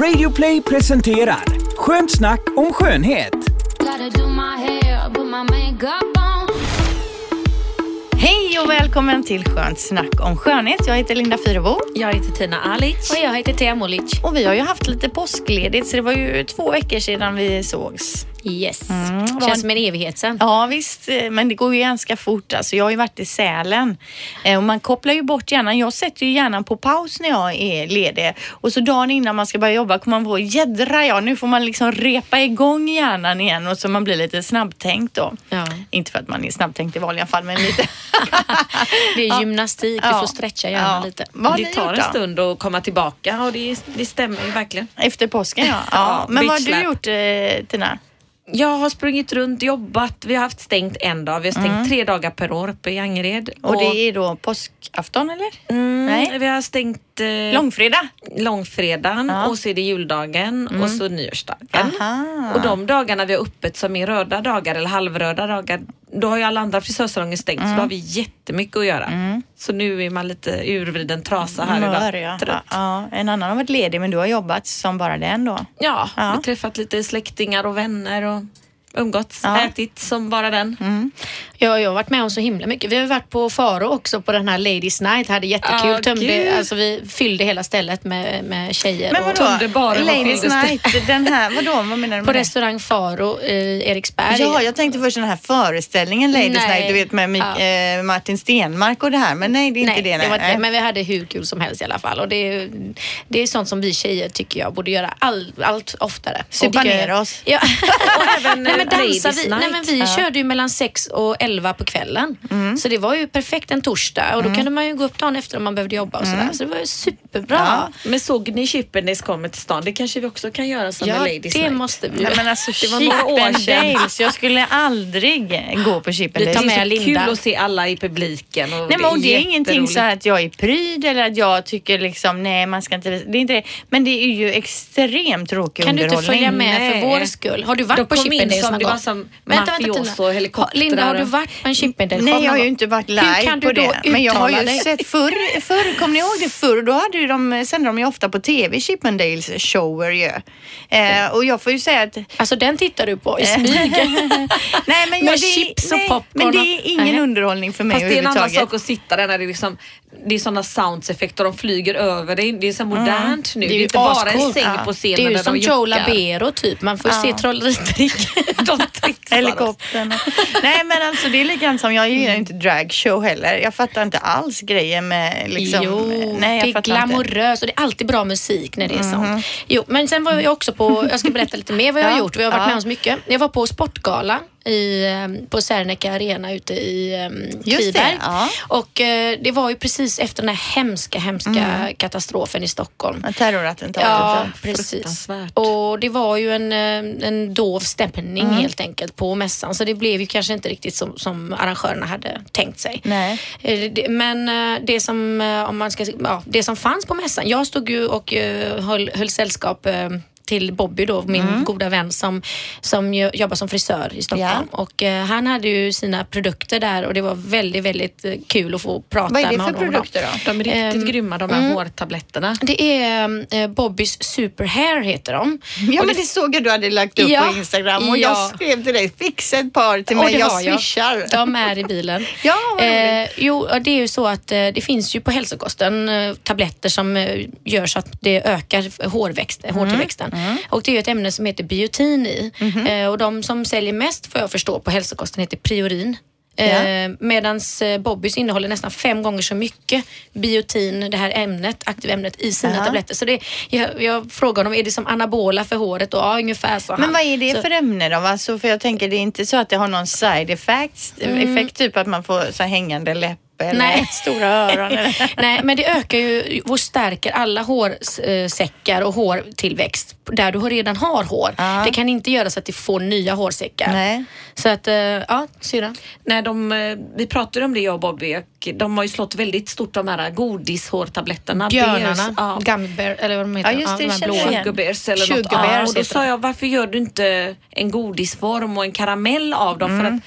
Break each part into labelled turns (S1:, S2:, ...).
S1: Radioplay presenterar Skönt snack om skönhet.
S2: Hej och välkommen till Skönt snack om skönhet. Jag heter Linda Fyrebo.
S3: Jag heter Tina Alic.
S4: Och jag heter Tia Molic.
S2: Och vi har ju haft lite påskledigt så det var ju två veckor sedan vi sågs.
S4: Yes.
S2: Mm,
S4: Känns som en evighet sen.
S2: Ja visst, eh, men det går ju ganska fort. Alltså, jag har ju varit i Sälen Eh, och man kopplar ju bort hjärnan. Jag sätter ju hjärnan på paus när jag är ledig och så dagen innan man ska börja jobba kommer man på jädra ja, nu får man liksom repa igång hjärnan igen och så man blir lite snabbtänkt då.
S4: Ja.
S2: Inte för att man är snabbtänkt i vanliga fall men lite.
S4: Det är
S2: Ja.
S4: gymnastik, du
S2: Ja.
S4: får stretcha hjärnan
S2: Ja.
S4: lite.
S2: Vad
S3: det tar en stund att komma tillbaka och det, det stämmer ju verkligen.
S2: Efter påsken ja. ja.
S3: Ja,
S2: Men vad har du gjort eh, Tina?
S3: Jag har sprungit runt, jobbat. Vi har haft stängt en dag. Vi har stängt tre dagar per år uppe i Angered.
S2: Mm. Och det är då påskafton eller?
S3: mm,
S2: Nej.
S3: Vi har stängt eh,
S2: Långfredag?
S3: långfredagen
S2: Ja.
S3: och så är det juldagen och så nyårsdagen.
S2: Aha.
S3: Och de dagarna vi har öppet som är röda dagar eller halvröda dagar, då har ju alla andra frisörsalonger stängt så då har vi jättemycket att göra. Så nu är man lite urvriden trasa här
S2: Mör,
S3: idag.
S2: ja. Ja. En annan har varit ledig men du har jobbat som bara den då.
S3: Ja,
S2: Ja.
S3: jag har träffat lite släktingar och vänner och umgåtts,
S2: Ja.
S3: ätit som bara den.
S4: Ja, jag har varit med om så himla mycket. Vi har varit på Faro också på den här Ladies Night. Hade jättekul.
S3: Ja,
S4: Tömde, alltså, vi fyllde hela stället med, med tjejer.
S2: Men vadå?
S3: tömde baren
S2: Ladies
S3: det.
S2: Night, den här, vadå? Vad menar du
S4: på
S2: med det?
S4: restaurang Faro i Eriksberg.
S2: Ja, jag tänkte först den här föreställningen Ladies
S4: Nej.
S2: Night, du vet med Mik-
S4: Ja.
S2: eh, Martin Stenmark och det här. Men nej, det är inte
S4: Nej,
S2: det.
S4: det var
S2: nej.
S4: det. Men vi hade hur kul som helst i alla fall. Och det, det är sånt som vi tjejer tycker jag borde göra all, allt oftare.
S2: Supa ner oss.
S4: Ja.
S3: Och även
S4: Nej men
S3: Ladies
S4: vi, nej, men vi körde ju mellan 6 och 11 på kvällen.
S2: Mm.
S4: Så det var ju perfekt en torsdag och då kunde man ju gå upp dagen efter om man behövde jobba och sådär. Så det var ju superbra.
S2: Mm. Ja.
S3: Men såg ni Chippendales kommer till stan? Det kanske vi också kan göra som
S4: Ja,
S3: en Ladies
S4: det
S3: Night.
S4: måste vi
S2: Nej, men alltså
S3: Det var några år sedan.
S2: Jag skulle aldrig gå på Chip and
S4: Vi tar
S2: Dales.
S3: Det är så
S4: Linda.
S3: kul att se alla i publiken. Och
S2: Nej, men och det är ingenting så här att jag är pryd eller att jag tycker liksom nej man ska inte det är inte det. Men det är ju extremt tråkig
S4: Kan du inte
S2: underhållning.
S4: följa med
S3: Nej.
S4: för vår skull? Har du varit
S3: De
S4: på Chippendales någon
S3: det var som
S4: Vänta,
S3: mafioso och helikoptrar.
S4: Linda, har du varit på en Chippendale
S2: Nej, jag har ju inte varit live
S4: Hur kan
S2: på
S4: du då
S2: det. Men jag har ju
S4: dig?
S2: sett förr, förr, kommer ni ihåg det förr? Då hade ju de, sände de ju ofta på tv, Chippendales shower ju. Eh, och jag får ju säga att
S4: Alltså den tittar du på i
S2: Eh.
S4: smyg.
S2: Nej, men,
S4: Med
S2: jag, det,
S4: chips och
S2: nej,
S4: popcorn
S2: men det är ingen
S4: Nej.
S2: underhållning för mig
S3: Fast det är en annan
S2: överhuvudtaget.
S3: sak att sitta där när det är liksom det är sådana soundseffekter, de flyger över dig. Det är så modernt nu. Det är,
S4: ju
S3: inte bara en säng
S2: Ja.
S3: på scenen
S4: Det är ju som Joe. Labero typ. Man får
S2: Ja.
S4: se Trolleritrick.
S2: Helikoptern. Nej men alltså det är likadant som jag gillar inte dragshow heller. Jag fattar inte alls grejen med liksom.
S4: jo,
S2: nej, jag
S4: det är glamoröst och det är alltid bra musik när det är sånt. Jo, men sen var jag också på, jag ska berätta lite mer vad jag har gjort. Vi har varit
S2: ja.
S4: med om så mycket. Jag var på Sportgala i, eh, på Serneke Arena ute i um,
S2: det,
S4: Kviberg.
S2: ja.
S4: Och eh, det var ju precis efter den här hemska, hemska katastrofen i Stockholm.
S2: Terrorattentatet.
S4: Ja,
S2: Ja.
S4: precis. Och det var ju en, eh, en dov stämning
S2: Mm.
S4: helt enkelt på mässan. Så det blev ju kanske inte riktigt som, som arrangörerna hade tänkt sig.
S2: Nej.
S4: Eh, Men det som, om man ska, ja, det som fanns på mässan. Jag stod ju och höll, höll sällskap till Bobby då, min
S2: Mm.
S4: goda vän som, som jobbar som frisör i Stockholm. Och eh, han hade ju sina produkter där och det var väldigt, väldigt eh, kul att få prata
S2: Vad är det
S4: med
S2: för
S4: honom.
S2: produkter då?
S3: De är riktigt
S4: Ehm,
S3: grymma de här hårtabletterna.
S4: Det är eh, Bobbys Super Hair heter de.
S2: Ja
S4: Och
S2: men det såg jag du hade lagt upp
S4: Ja,
S2: på Instagram och jag
S4: ja.
S2: skrev till dig, fixa ett par till mig,
S4: det
S2: jag
S4: har jag.
S2: swishar.
S4: De är i bilen.
S2: Ja, vad
S4: eh, jo, det är ju så att eh, det finns ju på hälsokosten eh, tabletter som eh, gör så att det ökar hårväxt,
S2: Mm.
S4: hårtillväxten. Och det är ju ett ämne som heter biotin i. Eh, och de som säljer mest, får jag förstå, på hälsokosten heter Priorin.
S2: Ja.
S4: Eh, Medan Bobbys innehåller nästan fem gånger så mycket biotin, det här ämnet, aktivämnet, i sina
S2: Ja.
S4: tabletter. Så det, jag, jag frågade honom, är det som anabola för håret? Och, ja, ungefär så.
S2: Men vad är det
S4: så,
S2: för ämne då? Alltså, för jag tänker det är inte så att det har någon side effects, effekt, typ att man får så hängande läpp eller
S4: Mm. Nej.
S2: stora öron. Eller?
S4: Nej, men det ökar ju och stärker alla hårsäckar och hårtillväxt där du redan har hår.
S2: Ja.
S4: Det kan inte göra så att du får nya hårsäckar.
S2: Nej.
S4: Så att, eh, ja, syrran.
S3: Nej, de, eh, vi pratade om det jag och Bobby och de har ju slått väldigt stort de här godishårtabletterna.
S4: Björnarna,
S3: ja.
S4: gummy bear, eller vad de heter.
S2: Ja, just det,
S4: de här
S2: känner
S4: blåa.
S2: jag igen.
S3: Sugar bears eller något.
S4: Sugar bears
S3: Ja, och då sa
S4: de.
S3: jag, varför gör du inte en godisform och en karamell av dem? För att,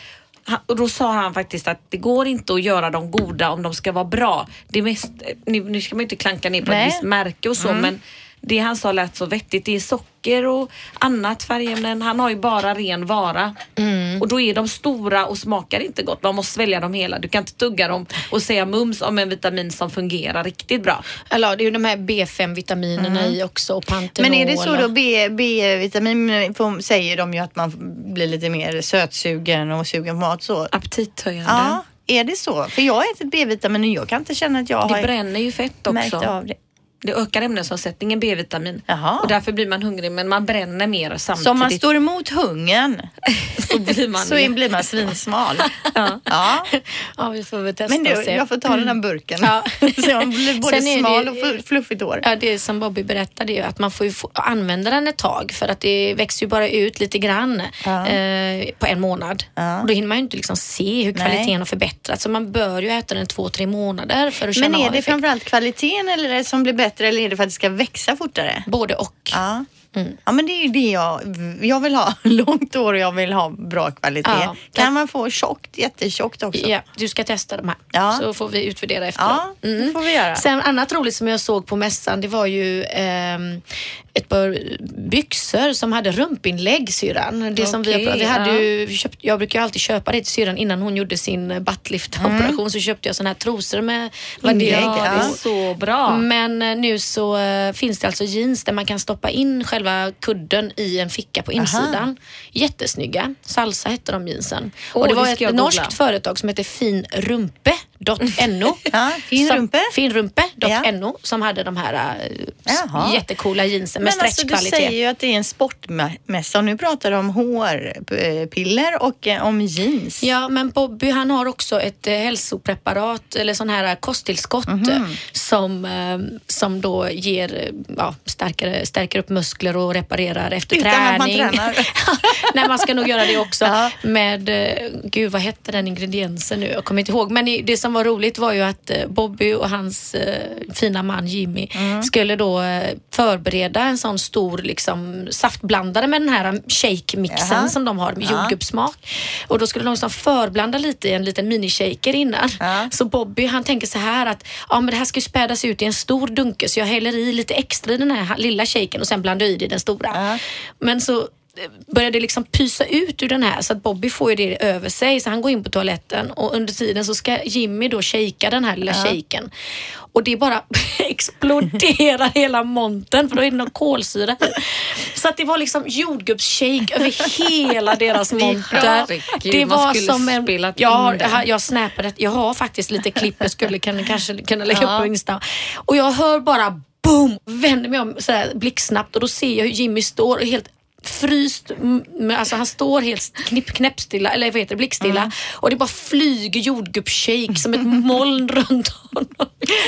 S3: och då sa han faktiskt att det går inte att göra dem goda om de ska vara bra. Det mest, nu, nu ska man ju inte klanka ner på
S2: Nej.
S3: ett visst märke och så men det han sa lät så vettigt. Det är socker och annat färgämnen. Han har ju bara ren vara.
S4: Mm.
S3: Och då är de stora och smakar inte gott. Man måste svälja dem hela. Du kan inte tugga dem och säga mums om en vitamin som fungerar riktigt bra.
S4: Eller det är ju de här B5-vitaminerna i också och Pantenol.
S2: Men är det så då B- B-vitamin säger de ju att man blir lite mer sötsugen och sugen på mat så.
S3: Aptithöjande.
S2: Ja, är det så? För jag har ätit B-vitamin och jag kan inte känna att jag
S3: Det
S2: har
S3: bränner ju fett
S2: märkt
S3: också.
S2: av det.
S3: Det ökar ämnesomsättningen B-vitamin.
S2: Jaha.
S3: Och därför blir man hungrig men man bränner mer samtidigt.
S2: Så om man står emot hungern
S3: så blir man
S2: så blir man svinsmal.
S3: Ja.
S2: ja.
S4: Ja, vi får väl testa
S2: Men du, jag får ta den här burken.
S4: Ja.
S2: så jag blir både
S4: är det-
S2: smal och fl- fluffigt hår.
S4: Ja, det som Bobby berättade är att man får ju få använda den ett tag för att det växer ju bara ut lite grann
S2: Ja.
S4: eh, på en månad.
S2: Ja.
S4: Och då hinner man ju inte liksom se hur
S2: Nej.
S4: kvaliteten har förbättats. Så man bör ju äta den två, tre månader för att känna
S2: Men är
S4: av
S2: det
S4: effekt.
S2: framförallt kvaliteten eller är det som blir bättre eller är det för att det ska växa fortare?
S4: Både och.
S2: Ja.
S4: Mm.
S2: Ja men det är ju det jag, jag vill ha långt hår och jag vill ha bra kvalitet.
S4: Ja.
S2: Kan man få tjockt, jättetjockt också?
S4: Ja, du ska testa de här
S2: Ja.
S4: så får vi utvärdera efteråt.
S2: Ja, det får vi göra.
S4: Sen annat roligt som jag såg på mässan det var ju ehm, ett par byxor som hade rumpinlägg syrran. Det som vi, vi hade
S3: ja.
S4: ju köpt, jag brukar alltid köpa det till syrran innan hon gjorde sin buttlift-operation så köpte jag såna här trosor med
S2: Inlägg.
S3: Ja, så bra.
S4: Men eh, nu så eh, finns det alltså jeans där man kan stoppa in själva kudden i en ficka på insidan. Jättesnygga. Salsa hette de jeansen.
S3: Åh,
S4: och det var ett
S3: jag googla.
S4: norskt företag som heter
S2: Ja, finrumpe.
S4: Finrumpe.no som hade de här äh,
S2: Jaha.
S4: jättecoola jeansen med
S2: Men alltså du
S4: stretchkvalitet.
S2: säger ju att det är en sportmässa och nu pratar du om hårpiller och eh, om jeans.
S4: Ja, men Bobby han har också ett eh, hälsopreparat eller sån här kosttillskott
S2: Mhm.
S4: eh, som, eh, som då ger, eh, ja, stärker, stärker upp muskler och reparerar efter
S2: Utan att man
S4: träning.
S2: tränar.
S4: Nej, man ska nog göra det också.
S2: Ja.
S4: Med, eh, gud vad hette den ingrediensen nu? Jag kommer inte ihåg. Men det som var roligt var ju att eh, Bobby och hans eh, fina man Jimmy
S2: Mm.
S4: skulle då eh, förbereda en sån stor liksom, saftblandare med den här shake-mixen
S2: Jaha.
S4: som de har med
S2: Ja.
S4: jordgubbssmak. Och då skulle de liksom förblanda lite i en liten minishaker innan.
S2: Ja.
S4: Så Bobby han tänker så här att ja, men det här ska ju spädas ut i en stor dunke så jag häller i lite extra i den här lilla shaken och sen blandar jag i det i den stora.
S2: Ja.
S4: Men så börjar det liksom pysa ut ur den här så att Bobby får ju det över sig så han går in på toaletten och under tiden så ska Jimmy då shakea den här lilla shaken. Och det bara exploderar hela monten för då är det någon kolsyra. Så att det var liksom jordgubbsshake över hela deras monter. Det var som en...
S3: spelat
S4: Jag,
S3: den.
S4: jag, har faktiskt lite klipp jag skulle kunna, kanske kunna lägga
S2: Ja.
S4: upp på Insta. Och jag hör bara boom, vänder mig om blixtsnabbt och då ser jag hur Jimmy står och helt fryst, mm, alltså han står helt knipp, knäppstilla, eller vad heter det, blickstilla
S2: Mm.
S4: och det bara flyger jordgubbsshake som ett moln runt honom.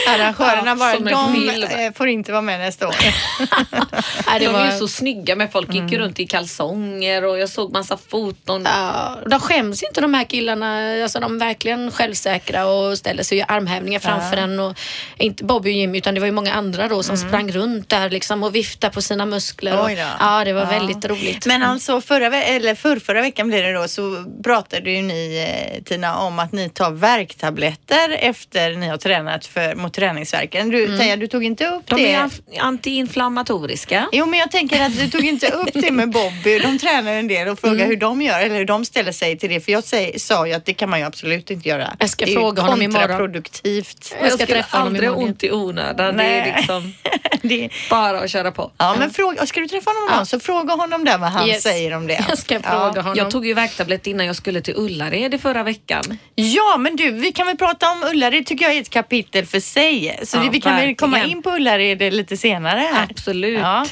S2: Arrangörerna bara,
S3: som en
S2: de eh, får inte vara med nästa år.
S4: Nej,
S3: de
S4: var,
S3: är ju så snygga men folk gick ju runt i kalsonger och jag såg massa foton.
S4: Ja, de skäms inte de här killarna. Alltså, de är verkligen självsäkra och ställer sig och gör armhävningar framför en. Och, inte Bobby och Jimmy utan det var ju många andra då som sprang runt där liksom, och viftade på sina muskler. Och, ja, det var
S2: Ja.
S4: väldigt roligt.
S2: Men alltså förra, ve- eller för, förra veckan blir det då så pratade ju ni eh, Tina om att ni tar värktabletter efter ni har tränat för, mot träningsvärken. Du, Teija, du tog inte upp
S3: De
S2: det.
S3: är anf- antiinflammatoriska.
S2: Jo men jag tänker att du tog inte upp det med Bobby. De tränar en del och frågar
S4: Mm.
S2: hur de gör eller hur de ställer sig till det. För jag säger, sa ju att det kan man ju absolut inte göra.
S4: Jag ska
S2: det är
S4: fråga honom imorgon.
S2: kontraproduktivt.
S4: Jag ska träffa honom
S3: aldrig ha
S4: imorgon.
S3: ont i onödan. Det är liksom
S2: det,
S3: bara att köra på.
S2: ja men fråga, ska du träffa honom imorgon så fråga honom där vad han
S4: Yes.
S2: säger om det.
S4: Jag ska
S2: Ja.
S4: fråga honom.
S3: Jag tog ju värktablett innan jag skulle till Ullared i förra veckan.
S2: Ja, men du, vi kan väl prata om Ullared tycker jag är ett kapitel för sig. Så
S3: Ja,
S2: det, vi kan väl komma in på Ullared lite senare här.
S3: Absolut.
S2: Ja.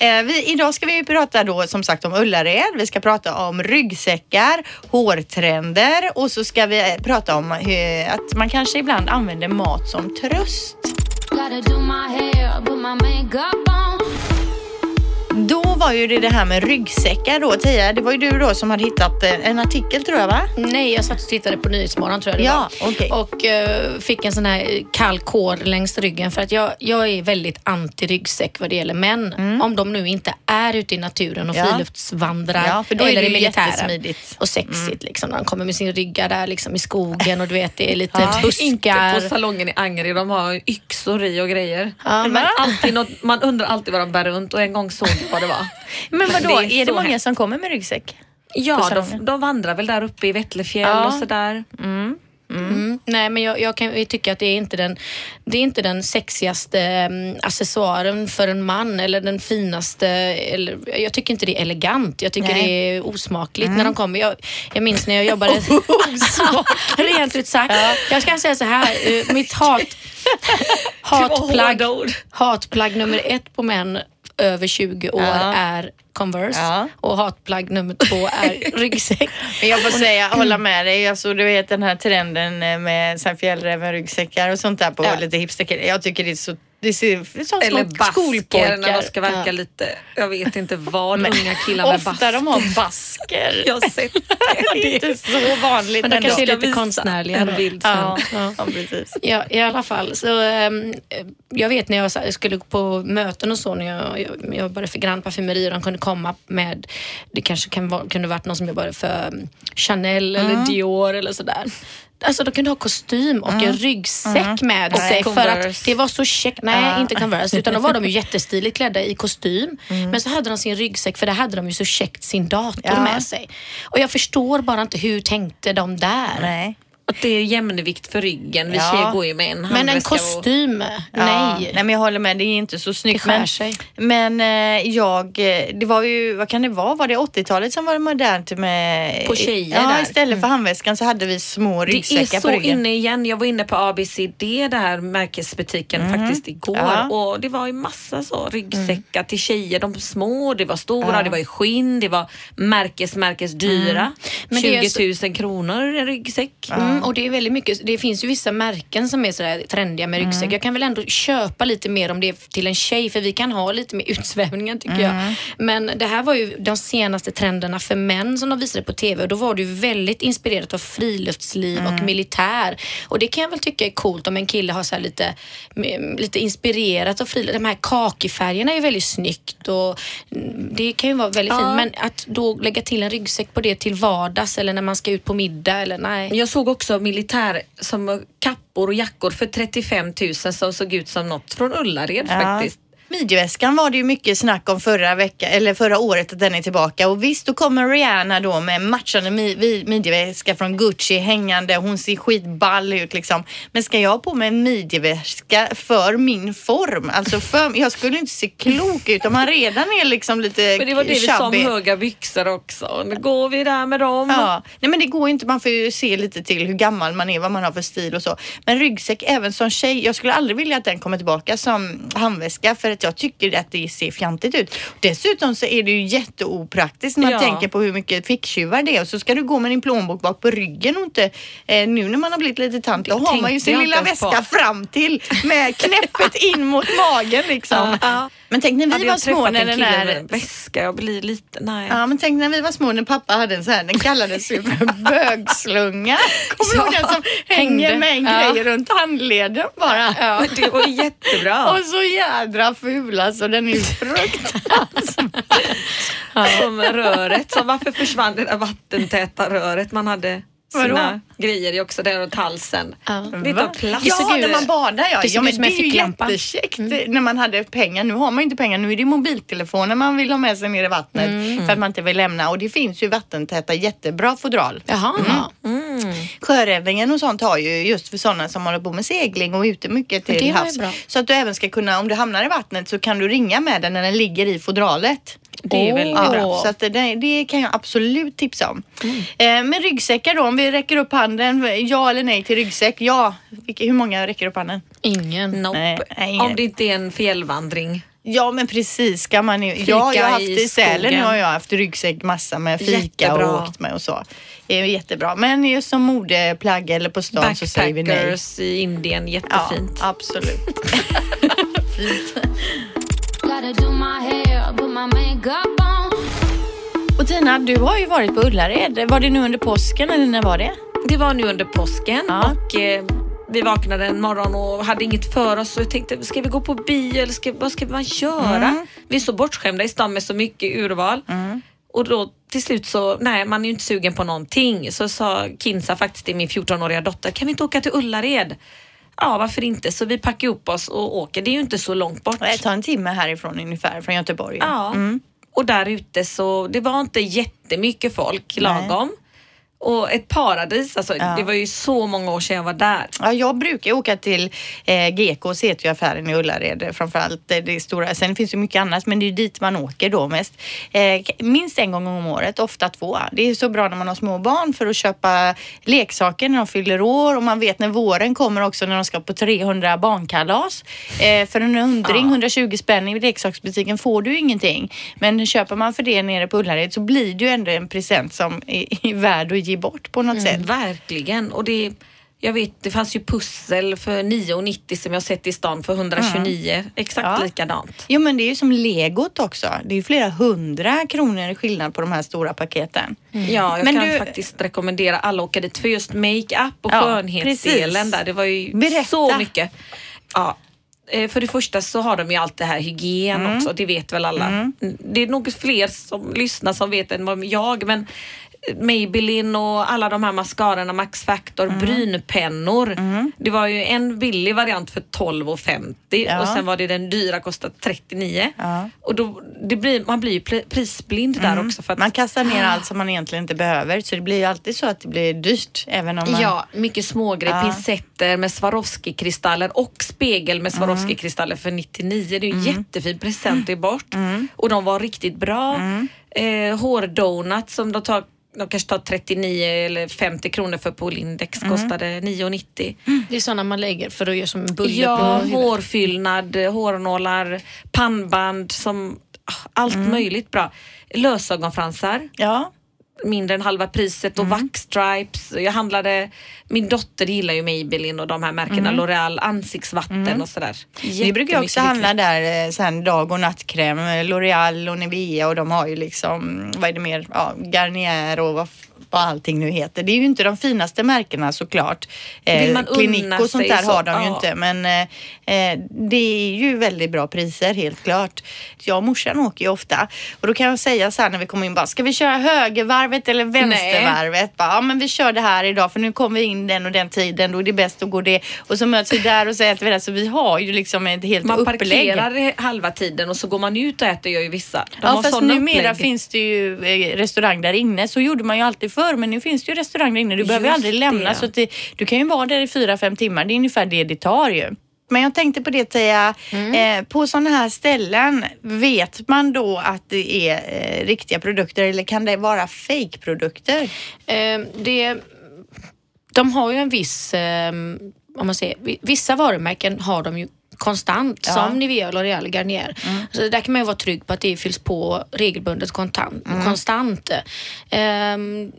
S2: Eh, vi, idag ska vi prata då som sagt om Ullared. Vi ska prata om ryggsäckar, hårtrender och så ska vi eh, prata om hur, att man kanske ibland använder mat som tröst.
S5: Gotta do my hair, put my makeup on.
S2: Var ju det, det här med ryggsäckar då. Tia, det var ju du då som hade hittat eh, en artikel tror jag va?
S4: Nej, jag satt och tittade på Nyhetsmorgon tror jag det
S2: Ja,
S4: var.
S2: okej.
S4: Och eh, fick en sån här kall kår längs ryggen för att jag, jag är väldigt anti ryggsäck vad det gäller män. Om de nu inte är ute i naturen och
S2: Mm. Ja.
S4: friluftsvandrar
S2: Ja, för då är det
S4: i militären.
S2: jättesmidigt.
S4: Och sexigt liksom. När de kommer med sin rygga där liksom i skogen och du vet det är lite
S2: Ja.
S3: Inte
S4: buskar.
S3: på salongen i Angered, de har yxor i och grejer.
S4: Ja,
S3: men
S2: men-
S3: alltid något, man undrar alltid vad de bär runt och en gång såg jag vad det var.
S2: Men vadå,
S3: det är
S2: är, det många som kommer med ryggsäck?
S3: Ja, de, de vandrar väl där uppe i Vettlefjäll
S2: Ja.
S3: och sådär.
S4: Mm. Nej, men jag, jag kan jag tycker att det är inte den, det är inte den sexigaste mm, accessoaren för en man eller den finaste. Eller, jag tycker inte det är elegant. Jag tycker
S2: Nej.
S4: det är osmakligt när de kommer. Jag, jag minns när jag jobbade... Rent ut sagt. Jag ska säga så här, eh, mitt hat, hatplagg, hatplagg nummer ett på män över 20 år
S2: Ja.
S4: är Converse
S2: Ja.
S4: och hatplagg nummer två är ryggsäck.
S2: Men jag får säga, hålla med dig. Alltså, du vet den här trenden med så här fjällräven-ryggsäckar och sånt där på
S4: Ja.
S2: lite hipsterkläder. Jag tycker det är så det ser som
S3: Eller
S2: små
S3: basker när de ska verka
S4: Ja.
S3: lite, jag vet inte vad, unga killar med
S2: Ofta
S3: basker.
S2: de har basker.
S3: Jag har sett
S2: det är inte så vanligt
S4: Men de
S2: ändå.
S4: kanske är lite konstnärliga.
S3: en bild.
S2: Ja,
S4: Ja.
S2: ja, precis.
S4: Ja, i alla fall. Så, ehm, jag vet när jag skulle på möten och så när jag, jag, jobbade för Grand Parfymeri och de kunde komma med, det kanske kan vara, kunde varit någon som jobbade för um, Chanel eller Dior eller sådär. Alltså de kunde ha kostym och en ryggsäck med
S3: Och
S4: sig för att
S3: Converse.
S4: det var så käckt. Nej,
S2: Ja.
S4: inte Converse utan då var de ju jättestiligt klädda i kostym. Men så hade de sin ryggsäck för där hade de ju så käckt sin dator
S2: Ja.
S4: med sig. Och jag förstår bara inte hur tänkte de där.
S2: Nej.
S3: Att det är jämnvikt för ryggen. Vi
S2: Ja.
S3: tjejer går ju med en
S4: Men en
S3: handväska och-
S4: kostym,
S2: Ja,
S4: nej.
S2: nej men jag håller med, det är inte så
S4: Det
S2: snyggt.
S4: skär
S2: Men,
S4: sig.
S2: men eh, jag, eh, det var ju, vad kan det vara, var det 80-talet som var modernt med...
S3: På tjejer
S2: Ja,
S3: där.
S2: istället för handväskan så hade vi små
S3: Det
S2: ryggsäckar
S3: är
S2: på
S3: så
S2: ryggen.
S3: inne igen. Jag var inne på ABCD, det här märkesbutiken faktiskt igår
S2: Ja.
S3: och det var ju massa så ryggsäckar till tjejer. De små, det var stora,
S2: Ja.
S3: det var i skinn, det var märkes, märkes dyra.
S4: Det är
S3: 20
S4: så-
S3: 000 kronor en ryggsäck.
S4: Mm, och det är väldigt mycket, det finns ju vissa märken som är sådär trendiga med ryggsäck. Jag kan väl ändå köpa lite mer om det är till en tjej för vi kan ha lite mer utsvävningar tycker jag. Men det här var ju de senaste trenderna för män som de visade på TV och då var det ju väldigt inspirerat av friluftsliv och militär. Och det kan jag väl tycka är coolt om en kille har så lite, mm, lite inspirerat av friluftsliv. De här kakifärgerna är ju väldigt snyggt och mm, det kan ju vara väldigt
S3: Ja.
S4: fint. Men att då lägga till en ryggsäck på det till vardags eller när man ska ut på middag eller nej.
S3: Jag såg också militär som kappor och jackor för 35 000 som såg ut som något från Ullared
S2: Ja.
S3: faktiskt.
S2: Midjeväskan var det ju mycket snack om förra veckan, eller förra året att den är tillbaka och visst då kommer Rihanna då med matchande mi- midjeväska från Gucci hängande, hon ser skitball ut liksom. Men ska jag ha på mig en midjeväska för min form? Alltså för, jag skulle inte se klok ut om man redan är liksom lite
S3: Men det var det vi sa om
S2: chubby.
S3: höga byxor också. Nu går vi där med dem.
S2: Ja, nej men det går inte. Man får ju se lite till hur gammal man är, vad man har för stil och så. Men ryggsäck även som tjej, jag skulle aldrig vilja att den kommer tillbaka som handväska för att jag tycker att det ser fjantigt ut. Dessutom så är det ju jätteopraktiskt när man
S3: Ja.
S2: tänker på hur mycket ficktjuvar det är och så ska du gå med din plånbok bak på ryggen och inte eh, nu när man har blivit lite tant då har man ju sin lilla väska
S3: på.
S2: fram till med knäppet in mot magen liksom.
S3: Ja.
S2: Men tänk när vi
S3: Hade
S2: var små när
S3: en
S2: den
S3: en väska, jag blir lite, nej.
S2: Ja, men tänk när vi var små när pappa hade en sån här, den kallades ju för bögslunga. Kommer du ihåg den som hänger
S4: hängde.
S2: med en
S4: Ja.
S2: grej runt handleden bara?
S3: Men det var jättebra.
S2: Och så jädra ful alltså, den är ju fruktansvärd.
S3: Som röret. Så varför försvann det där vattentäta röret man hade? Sina grejer i också där runt halsen.
S4: Ja.
S3: Lite av plast.
S2: Ja, när man badar ja.
S4: det
S2: ja men det är ju jättekäckt när man hade pengar. Nu har man ju inte pengar, nu är det mobiltelefoner man vill ha med sig ner i vattnet för att man inte vill lämna. Och det finns ju vattentäta jättebra fodral.
S4: Jaha.
S2: Sjöräddningen och sånt har ju just för sådana som håller på med segling och är ute mycket till havs. Så att du även ska kunna, om du hamnar i vattnet så kan du ringa med den när den ligger i fodralet.
S3: Det är väldigt
S2: Ja,
S3: bra.
S2: så att det, det kan jag absolut tipsa om.
S4: Mm.
S2: Eh, men ryggsäckar då, om vi räcker upp handen, ja eller nej till ryggsäck? Ja, hur många räcker upp handen?
S4: Ingen.
S3: Nope.
S2: Nej, ingen.
S3: Om det inte är en fjällvandring.
S2: Ja men precis, ska man ju.
S3: Fika
S2: Ja, jag har haft
S3: i
S2: i Sälen har jag haft ryggsäck massa med fika
S3: Jättebra.
S2: och åkt med och så. Det är jättebra. Men just som modeplagg eller på stan så säger vi nej.
S3: Backpackers i Indien,
S2: Ja,
S3: jättefint.
S2: absolut. Fint. Och Tina, du har ju varit på Ullared. Var det nu under påsken eller när var det?
S3: Det var nu under påsken
S2: Ja.
S3: och eh, vi vaknade en morgon och hade inget för oss och jag tänkte, ska vi gå på bio eller ska, vad ska man göra?
S2: Mm.
S3: Vi är så bortskämda i stan med så mycket urval. Och då till slut så, nej man är ju inte sugen på någonting. Så sa Kinsa faktiskt till min 14-åriga dotter, kan vi inte åka till Ullared? Ja, varför inte? Så vi packar upp oss och åker. Det är ju inte så långt bort.
S2: Det tar en timme härifrån ungefär, från Göteborg.
S3: Ja, och där ute så det var inte jättemycket folk, lagom. Och ett paradis, alltså
S2: Ja.
S3: det var ju så många år sedan jag var där.
S2: Ja, jag brukar ju åka till eh, GK, CT-affären i Ullared framförallt. Det, det stora. Sen finns det mycket annat, men det är ju dit man åker då mest. Eh, minst en gång om året, ofta två. Det är så bra när man har små barn för att köpa leksaker när de fyller år och man vet när våren kommer också när de ska på 300 barnkalas. Eh, för en hundring, 120 spänn i leksaksbutiken får du ju ingenting. Men köper man för det nere på Ullared så blir det ju ändå en present som är, är värd att ge bort på något sätt.
S3: Verkligen. Och det, jag vet, det fanns ju pussel för 9,90 som jag sett i stan för 129. Exakt
S2: Ja.
S3: likadant.
S2: Jo men det är ju som legot också. Det är ju flera hundra kronor i skillnad på de här stora paketen.
S3: Ja, jag
S2: Men
S3: kan
S2: du-
S3: faktiskt rekommendera alla att åka dit för just makeup och
S2: Ja,
S3: skönhetsdelen
S2: precis.
S3: där. Det var ju
S2: Berätta.
S3: så mycket. Ja. eh, För det första så har de ju allt det här hygien
S2: Mm.
S3: också, det vet väl alla. Mm, Det är nog fler som lyssnar som vet än vad jag, men Maybelline och alla de här mascarorna, Max Factor,
S2: Mm.
S3: brynpennor. Det var ju en billig variant för 12,50
S2: Ja.
S3: och sen var det den dyra kostat 39.
S2: Ja.
S3: Och då, blir, man blir ju prisblind där också. För att,
S2: Man kastar ner allt som man egentligen inte behöver så det blir ju alltid så att det blir dyrt även om man...
S3: Ja, mycket smågrejer.
S2: Ja.
S3: Pincetter med Swarovski-kristaller och spegel med Swarovski-kristaller för 99. Det är ju en jättefin present i bort. Och de var riktigt bra. Eh, hårdonut som de tar de kanske tar 39 eller 50 kronor för på Lindex kostade 9,90.
S4: Det är sådana man lägger för att göra som en bulle
S3: Ja,
S4: på huvudet.
S3: hårfyllnad, hårnålar, pannband som ah, allt möjligt bra. Lösögonfransar
S2: Ja.
S3: Mindre än halva priset och vaxstripes. Jag handlade, min dotter gillar ju Maybelline och de här märkena, L'Oreal ansiktsvatten och sådär.
S2: Vi brukar också handla där eh, sen dag och nattkräm, L'Oreal och Nivea och de har ju liksom, vad är det mer, ja, Garnier och vad, vad allting nu heter. Det är ju inte de finaste märkena såklart.
S3: Vill man
S2: Clinique
S3: unna
S2: och sånt där
S3: så-
S2: har de ju
S3: ja.
S2: inte men eh, eh, det är ju väldigt bra priser helt klart. Jag och morsan åker ju ofta och då kan jag säga så här när vi kommer in bara, ska vi köra högervarvet eller vänstervarvet? Bara, ja men vi kör det här idag för nu kommer vi in den och den tiden, då är det bäst att gå det. Och så möts vi där och så äter vi där. Så vi har ju liksom ett helt
S3: Man
S2: upplägg.
S3: parkerar halva tiden och så går man ut och äter gör ju vissa. De
S2: Ja fast numera
S3: upplägg.
S2: finns det ju eh, restaurang där inne. Så gjorde man ju alltid förr men nu finns det ju restaurang där inne. Du behöver ju
S3: Just
S2: aldrig lämna
S3: det.
S2: så det, du kan ju vara där i fyra, fem timmar. Det är ungefär det det tar ju. Men jag tänkte på det Teija,
S3: Mm.
S2: eh, på sådana här ställen, vet man då att det är eh, riktiga produkter eller kan det vara fake-produkter?
S4: Eh, det, de har ju en viss, eh, om man säger, vi- vissa varumärken har de ju konstant
S2: Ja. Mm.
S4: som Nivea, L'Oreal, Garnier. Så där kan man ju vara trygg på att det fylls på regelbundet kontant,
S2: Mm.
S4: konstant. Ehm,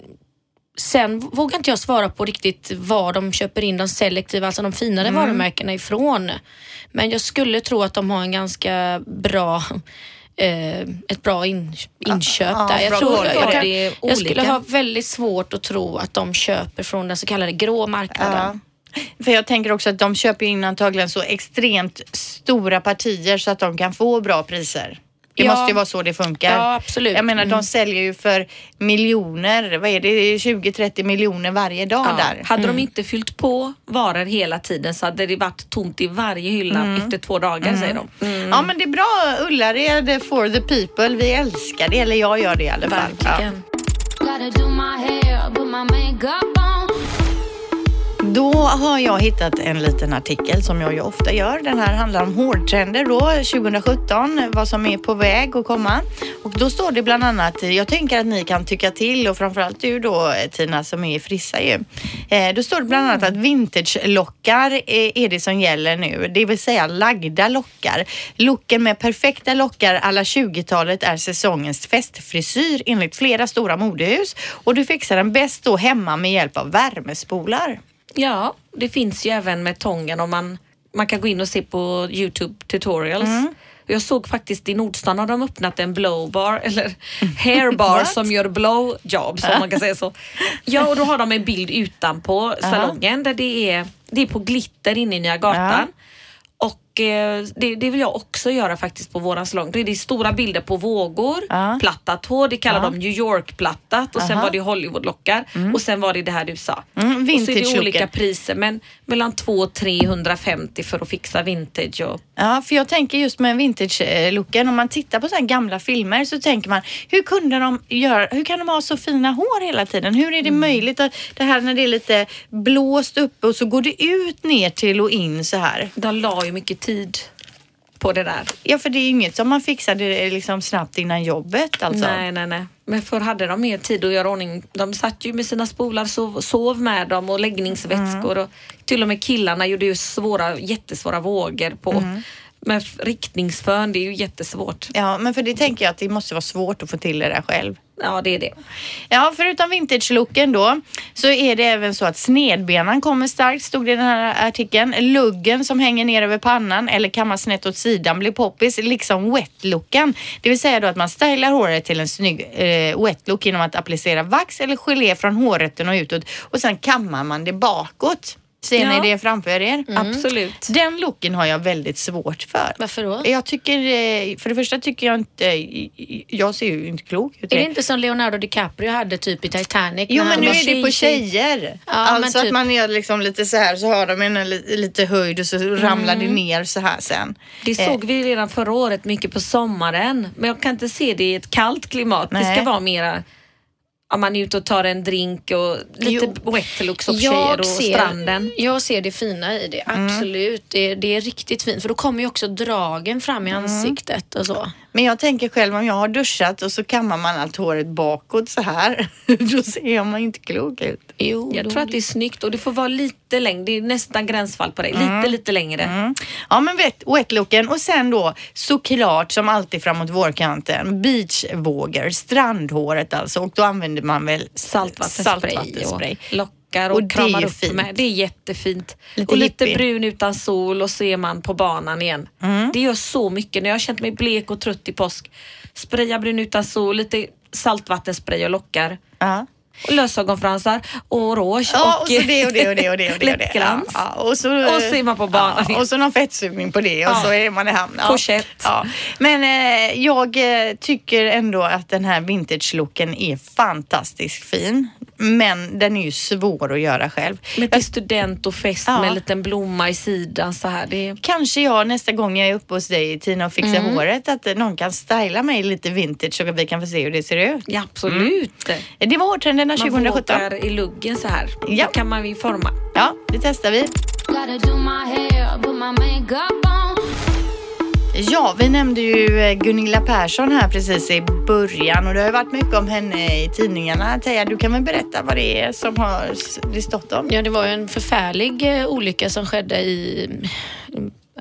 S4: sen vågar inte jag svara på riktigt var de köper in de selektiva, alltså de finare
S2: Mm.
S4: varumärkena ifrån. Men jag skulle tro att de har en ganska bra eh, ett bra in, inköp
S2: Ja,
S4: där. Jag,
S2: bra
S4: tror, jag,
S3: Ja,
S4: kan, jag skulle ha väldigt svårt att tro att de köper från den så kallade grå marknaden.
S2: För jag tänker också att de köper in antagligen så extremt stora partier så att de kan få bra priser. Det
S4: Ja.
S2: måste ju vara så det funkar.
S4: Ja, absolut.
S2: Jag menar, de
S4: Mm.
S2: säljer ju för miljoner, vad är det, 20-30 miljoner varje dag
S3: Ja.
S2: där.
S3: Hade de inte fyllt på varor hela tiden så hade det varit tomt i varje hylla
S2: Mm.
S3: efter två dagar säger de.
S2: Ja, men det är bra Ullared for the people. Vi älskar det, eller jag gör det i alla fall. Ja.
S3: Verkligen.
S5: Gotta
S2: då har jag hittat en liten artikel som jag ju ofta gör. Den här handlar om hårdtrender då 2017, vad som är på väg att komma. Och då står det bland annat, jag tänker att ni kan tycka till och framförallt du då Tina som är Frissa ju. Eh, då står det bland annat att vintage-lockar är, är det som gäller nu, det vill säga lagda lockar. Looken med perfekta lockar alla 20-talet är säsongens festfrisyr enligt flera stora modehus och du fixar den bäst då hemma med hjälp av värmespolar.
S3: Ja, det finns ju även med tången om man, man kan gå in och se på Youtube tutorials.
S2: Mm.
S3: Jag såg faktiskt i Nordstan har de öppnat en blowbar eller hairbar som gör blowjobs om man kan säga så. Ja och då har de en bild utanpå salongen där det är, det är på glitter inne i Nya Gatan. Och eh, det, det vill jag också göra faktiskt på våran salong. Det är stora bilder på vågor,
S2: Ja.
S3: plattat hår, det kallar
S2: Ja.
S3: de New York-plattat och sen
S2: Aha.
S3: var det Hollywood-lockar och sen var det det här du sa.
S2: Mm,
S3: och så är det olika priser men mellan 200 och 350 för att fixa vintage och
S2: Ja, för jag tänker just med vintage-looken, om man tittar på så här gamla filmer så tänker man, hur kunde de göra, hur kan de ha så fina hår hela tiden? Hur är det möjligt att det här när det är lite blåst uppe och så går det ut ner till och in så här?
S3: de la ju mycket tid på det där.
S2: Ja, för det är ju inget som man fixade liksom snabbt innan jobbet alltså.
S3: Nej, nej, nej. Men förr hade de mer tid att göra ordning. De satt ju med sina spolar, sov, sov med dem och läggningsvätskor och till och med killarna gjorde ju svåra, jättesvåra vågor på. Men f- riktningsfön, det är ju jättesvårt.
S2: Ja, men för det tänker jag att det måste vara svårt att få till det där själv.
S3: Ja, det är det.
S2: Ja, förutom vintage-looken då så är det även så att snedbenan kommer starkt, stod det i den här artikeln. Luggen som hänger ner över pannan eller kammar snett åt sidan blir poppis, liksom wet-looken. Det vill säga då att man stylar håret till en snygg eh, wet-look genom att applicera vax eller gelé från hårrötten och utåt och sen kammar man det bakåt. Ser
S3: Ja.
S2: ni det framför er?
S3: Absolut.
S2: Den looken har jag väldigt svårt för.
S4: Varför då?
S2: Jag tycker, eh, för det första tycker jag inte, jag ser ju inte klok ut.
S4: Är det inte som Leonardo DiCaprio hade typ i Titanic?
S2: Jo
S4: när
S2: men nu är det på
S4: tjej-
S2: tjejer.
S4: Ja,
S2: alltså
S4: men
S2: att
S4: typ-
S2: man är liksom lite så här så har de en li- lite höjd och så ramlar
S4: Mm.
S2: det ner så här sen.
S3: Det
S2: Eh,
S3: såg vi redan förra året mycket på sommaren. Men jag kan inte se det i ett kallt klimat. Det
S2: Nej.
S3: ska vara mera om man är ute och tar en drink och lite wet looks åt tjejer och stranden.
S4: jag ser det fina i det,
S2: Mm.
S4: absolut. Det, det är riktigt fint för då kommer ju också dragen fram i
S2: Mm.
S4: ansiktet och så.
S2: Men jag tänker själv om jag har duschat och så kammar man allt håret bakåt så här. Då ser man inte klok ut.
S4: Jo,
S3: Jag tror att det är snyggt och det får vara lite längre. Det är nästan gränsfall på dig.
S2: Mm.
S3: Lite, lite längre.
S2: Ja men wet, wet-looken och sen då såklart som alltid framåt vårkanten beachvågor, strandhåret alltså och då använder man väl
S3: Saltvattenspray,
S2: saltvattenspray.
S3: och lockar och,
S2: Och det är
S3: kramar upp
S2: fint.
S3: med. Det är jättefint.
S2: Lite
S3: och lite
S2: hippie.
S3: brun utan sol och så är man på banan igen.
S2: Mm.
S3: Det gör så mycket. När jag har känt mig blek och trött i påsk, spraya brun utan sol, lite saltvattenspray och lockar.
S2: Ja.
S3: Och lösögonfransar och rouge
S2: Ja, och så det och det och det och det. Och det, och. Ja, ja, och, så,
S3: Och så är man på banan
S2: Ja, och så någon fettsugning på det och
S3: Ja.
S2: så är man i hamn. Ja.
S3: Korsett.
S2: Ja. Men eh, jag eh, tycker ändå att den här vintage-looken är fantastiskt fin. Men den är ju svår att göra själv.
S3: Med till student och fest
S2: Ja.
S3: med en liten blomma i sidan så här. Det är...
S2: Kanske jag nästa gång jag är uppe hos dig Tina och fixar
S3: Mm.
S2: håret att någon kan styla mig lite vintage så att vi kan få se hur det ser ut.
S3: Ja, absolut.
S2: Det var hårtrenderna
S3: Man
S2: 2017.
S3: vågar i luggen så här.
S2: Ja.
S3: Då kan man ju forma.
S2: Ja, det testar vi. Ja, vi nämnde ju eh, Gunilla Persson här precis i början och det har ju varit mycket om henne i tidningarna. Teija, du kan väl berätta vad det är som har det stått om?
S4: Ja, det var ju en förfärlig eh, olycka som skedde i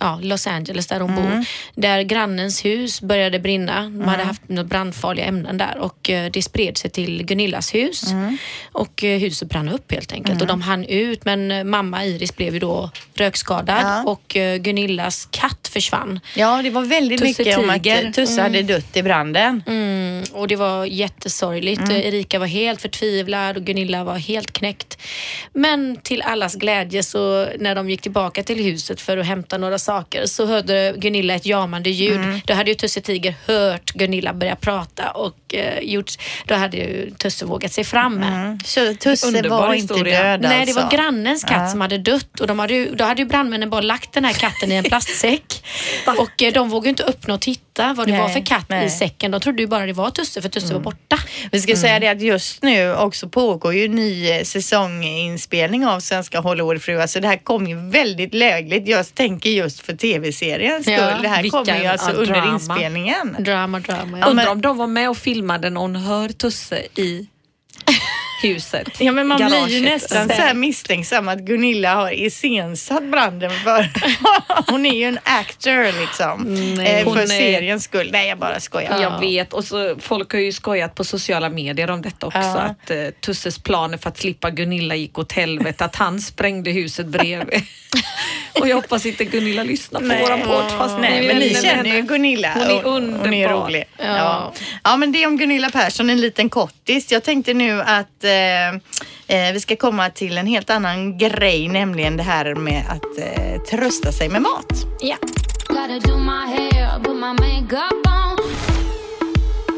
S4: ja, Los Angeles där hon
S2: Mm.
S4: bor. Där grannens hus började brinna. De hade haft några brandfarliga ämnen där och eh, det spred sig till Gunillas hus.
S2: Mm.
S4: Och eh, huset brann upp helt enkelt och de hann ut men eh, mamma Iris blev ju då rökskadad
S2: Ja.
S4: och Gunillas katt försvann.
S2: Ja, det var väldigt
S3: Tusse
S2: mycket om att
S3: Tiger.
S2: Tusse hade dött i branden.
S4: Mm, och det var jättesorgligt.
S2: Mm.
S4: Erika var helt förtvivlad och Gunilla var helt knäckt. Men till allas glädje så när de gick tillbaka till huset för att hämta några saker så hörde Gunilla ett jamande ljud.
S2: Mm.
S4: Då hade ju Tusse Tiger hört Gunilla börja prata och eh, gjort, då hade ju Tusse vågat sig fram.
S2: Mm. Så Tusse
S3: Underbar
S2: var inte död
S4: Nej, det var
S2: alltså.
S4: grannens katt som hade dött och de hade ju, då hade ju brandmännen bara lagt den här katten i en plastsäck. och eh, de vågade inte öppna och titta vad det
S2: Nej,
S4: var för katt
S2: nej.
S4: i säcken. De trodde ju bara det var Tusse för Tusse var borta.
S2: Vi ska säga det att just nu också pågår ju ny eh, säsonginspelning av Svenska Hollywoodfruar så det här kommer ju väldigt lägligt. Jag tänker just för tv-seriens skull.
S4: Ja,
S2: det här kommer ju alltså under
S3: drama.
S2: inspelningen.
S4: Drama, drama.
S2: Ja,
S3: Undrar
S2: men-
S3: om de var med och filmade när hon hör Tusse i huset.
S2: Ja men man blir ju nästan så här misstänksam att Gunilla har iscensatt branden för hon är ju en actor liksom. eh,
S3: Hon
S2: för
S3: är-
S2: seriens skull. Nej jag bara skojar.
S3: Jag vet och så folk har ju skojat på sociala medier om detta också
S2: Ja.
S3: att eh, Tusses planer för att slippa Gunilla gick åt helvete, att han sprängde huset bredvid. och jag hoppas inte Gunilla lyssnar på våran podd fast
S2: Nej, men ni känner ju. Gunilla.
S3: Hon är
S2: och- Hon är
S3: underbar.
S2: rolig. Ja. Ja. men det är om Gunilla Persson, en liten kortis. Jag tänkte nu att eh, eh, vi ska komma till en helt annan grej, nämligen det här med att eh, trösta sig med mat.
S4: Ja.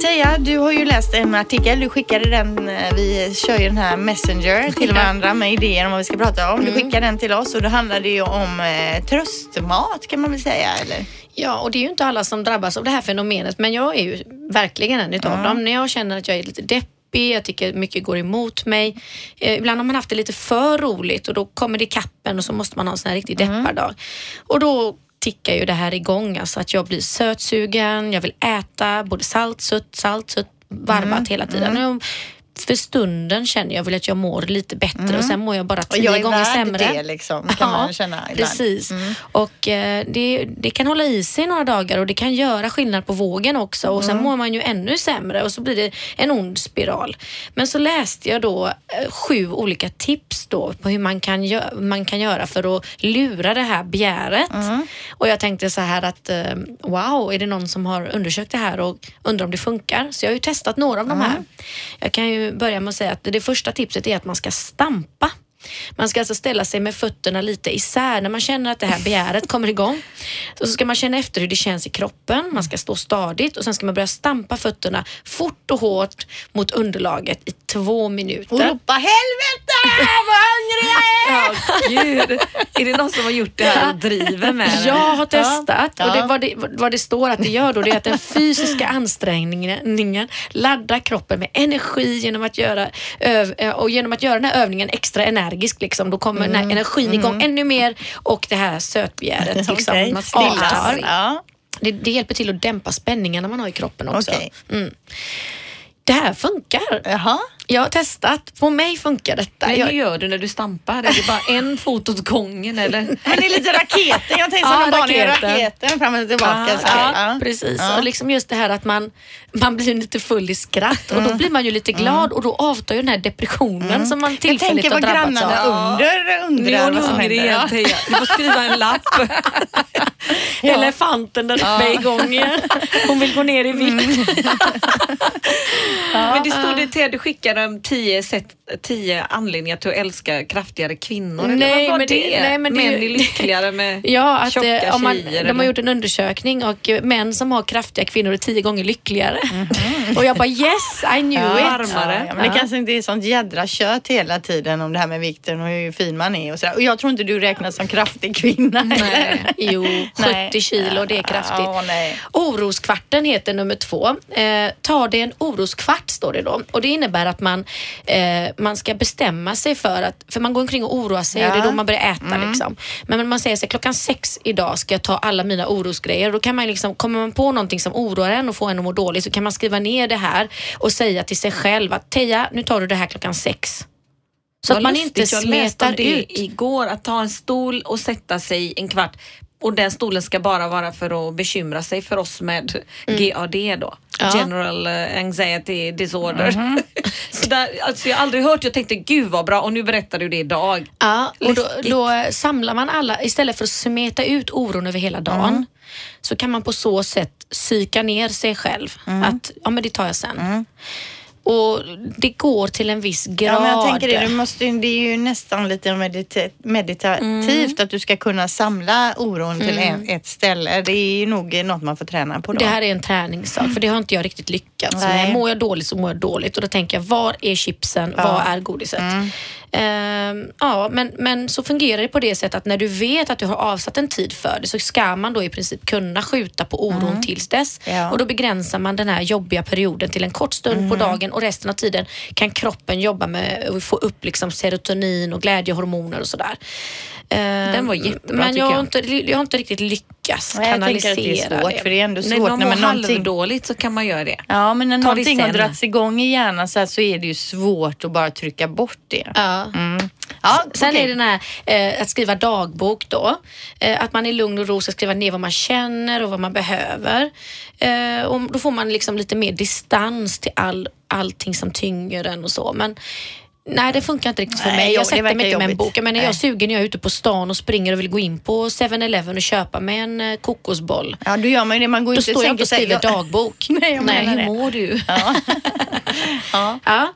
S2: Teija, du har ju läst en artikel. Du skickade den. eh, Vi kör ju den här Messenger till varandra med idéer om vad vi ska prata om. Du skickade den till oss och då handlade det ju om eh, tröstmat kan man väl säga, eller?
S4: Ja, och det är ju inte alla som drabbas av det här fenomenet, men jag är ju verkligen en utav dem. När jag känner att jag är lite deppig, jag tycker mycket går emot mig. Eh, ibland har man haft det lite för roligt och då kommer det kappen och så måste man ha en sån här riktig deppardag. Och då tickar ju det här igång, alltså att jag blir sötsugen, jag vill äta både salt, sött, salt, sött, varvat hela tiden. Och För stunden känner jag väl att jag mår lite bättre och sen mår jag bara
S2: Och
S4: tio
S2: jag är
S4: gånger sämre.
S2: det liksom, kan man känna ibland.
S4: Precis. Och eh, det, det kan hålla i sig några dagar och det kan göra skillnad på vågen också och sen mår man ju ännu sämre och så blir det en ond spiral. Men så läste jag då eh, sju olika tips då på hur man kan, gö- man kan göra för att lura det här begäret. Och jag tänkte så här att eh, wow, är det någon som har undersökt det här och undrar om det funkar? Så jag har ju testat några av de här. Jag kan ju börja med att säga att det första tipset är att man ska stampa. Man ska alltså ställa sig med fötterna lite isär när man känner att det här begäret kommer igång. Så ska man känna efter hur det känns i kroppen. Man ska stå stadigt och sen ska man börja stampa fötterna fort och hårt mot underlaget i två
S2: Och
S4: minuter.
S2: ropa helvete vad hungrig jag är!
S3: Ja, gud. Är det någon som har gjort det här och driver med det?
S4: Jag har testat
S2: Ja.
S4: och det, vad, det, vad det står att det gör då det är att den fysiska ansträngningen laddar kroppen med energi genom att göra, eh, och genom att göra den här övningen extra energisk. Liksom, då kommer här energin igång ännu mer och det här sötbegäret liksom,
S2: Okej,
S4: man avtar.
S2: Ja.
S4: Det, det hjälper till att dämpa spänningarna man har i kroppen också.
S2: Okej.
S4: Mm. Det här funkar.
S2: Jaha.
S4: Jag har testat. På mig funkar detta.
S3: Men
S4: Jag,
S3: hur gör du när du stampar? Är det bara en fot åt gången eller?
S2: Men det är lite raketen. Jag tänkte
S4: Ja,
S2: som när barn gör
S4: raketen.
S2: fram och tillbaka.
S3: Ah,
S2: så här.
S4: Ja, precis.
S2: Ja.
S4: Och liksom just det här att man, man blir lite full i skratt och då blir man ju lite glad och då avtar ju den här depressionen som man
S2: Jag
S4: tillfälligt
S2: tänker
S4: har
S2: vad
S4: drabbats
S2: grannarna
S4: av.
S2: under
S3: Nu är
S2: undrar
S3: hon
S2: vad som
S3: hungrig
S2: händer.
S3: igen
S2: Ja.
S3: Teija. Du får skriva en lapp.
S4: Elefanten där uppe är igång igen. Hon vill gå ner i vikt.
S3: Men det stod det till du skickade om tio, sätt, tio anledningar till att älska kraftigare kvinnor. eller
S4: Nej,
S3: vad var
S4: men det-
S3: det?
S4: nej, men det-
S3: Män är lyckligare med
S4: Ja, att
S3: tjocka
S4: eh, om man,
S3: tjejer.
S4: de har
S3: eller?
S4: gjort en undersökning och män som har kraftiga kvinnor är tio gånger lyckligare. Och jag bara yes, I knew
S2: Ja,
S4: it.
S3: Varmare.
S2: Ja, men det kanske inte är sånt jädra kött hela tiden om det här med vikten och hur fin man är och sådär. Och jag tror inte du räknas som kraftig kvinna.
S4: Nej, jo, 70
S2: Nej.
S4: kilo, det är kraftigt.
S2: Ja, nej.
S4: Oroskvarten heter nummer två. Eh, ta det en oroskvart står det då. Och det innebär att man, eh, man ska bestämma sig för att, för man går omkring och oroar sig och det är då man börjar äta liksom. Men man säger sig klockan sex idag ska jag ta alla mina orosgrejer. Då kan man liksom, kommer man på någonting som oroar en och får en att må dåligt så kan man skriva ner det här och säga till sig själv att Teija, nu tar du det här klockan sex. Så
S3: Vad
S4: att man
S3: lustigt,
S4: inte
S3: jag läste om
S4: smetar
S3: det
S4: ut.
S3: igår, att ta en stol och sätta sig en kvart. Och den stolen ska bara vara för att bekymra sig för oss med GAD då. General eh, Anxiety Disorder. så där, alltså jag har aldrig hört, jag tänkte gud vad bra och nu berättar du det idag.
S4: Ja, och då, då samlar man alla, istället för att smeta ut oron över hela dagen, så kan man på så sätt psyka ner sig själv. Att, ja men det tar jag sen. Och det går till en viss grad.
S2: Ja, men jag tänker det, du måste, det är ju nästan lite medita- meditativt att du ska kunna samla oron till en, ett ställe. Det är ju nog något man får träna på då.
S4: Det här är en träningssak, för det har inte jag riktigt lyckats
S2: Nej.
S4: med. Mår jag dåligt så mår jag dåligt och då tänker jag, var är chipsen? Var är godiset? Ehm, ja, men, men så fungerar det på det sättet att när du vet att du har avsatt en tid för det så ska man då i princip kunna skjuta på oron tills dess.
S2: Ja.
S4: Och då begränsar man den här jobbiga perioden till en kort stund på dagen och resten av tiden kan kroppen jobba med att få upp liksom serotonin och glädjehormoner och sådär. Ehm,
S3: Den var jättebra,
S4: Men jag har,
S3: jag.
S4: Inte, jag har inte riktigt lyckats lyckas
S2: Nej, jag tänker
S4: kanalisera
S2: att det är svårt för det är ändå svårt
S3: man
S2: när
S3: mår
S2: man någonting...
S3: halvdåligt så kan man göra det.
S2: Ja, men när
S3: Ta det
S2: någonting har dragits igång i hjärnan så, här, så är det ju svårt att bara trycka bort det.
S4: Ja.
S2: Mm. Ja,
S4: Sen
S2: okej.
S4: är det den här eh, att skriva dagbok då. Eh, att man i lugn och ro ska skriva ner vad man känner och vad man behöver. Eh, och då får man liksom lite mer distans till all, allting som tynger en och så. Men Nej, det funkar inte riktigt för
S2: Nej,
S4: mig. Jag
S2: det
S4: sätter mig inte med en
S2: jobbigt.
S4: bok. Men när jag är
S2: Nej.
S4: sugen, jag är ute på stan och springer och vill gå in på 7-Eleven och köpa mig en eh, kokosboll.
S2: Ja, då gör man ju det. Man går
S4: Då
S2: inte
S4: står jag inte och skriver dagbok.
S2: Nej, jag menar
S4: hur
S2: det.
S4: mår du?
S2: Ja. ja.
S4: Ja.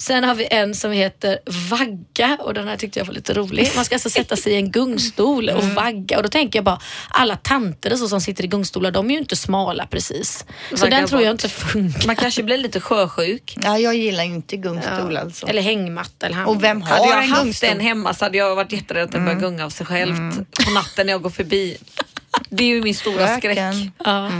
S4: Sen har vi en som heter vagga och den här tyckte jag var lite rolig. Man ska alltså sätta sig i en gungstol och vagga och då tänker jag bara alla tanter och så som sitter i gungstolar de är ju inte smala precis. Så
S3: Vagga
S4: den tror jag inte funkar.
S3: Man kanske blir lite sjösjuk.
S2: ja, jag gillar inte gungstol alltså.
S4: Eller hängmatta eller.
S2: Och vem har
S3: Hade jag
S2: en
S3: haft
S2: gungstol?
S3: en hemma så hade jag varit jätterädd att den börjar gunga av sig själv på natten när jag går förbi. Det är ju min stora skräck.
S2: Röken.
S4: Ja.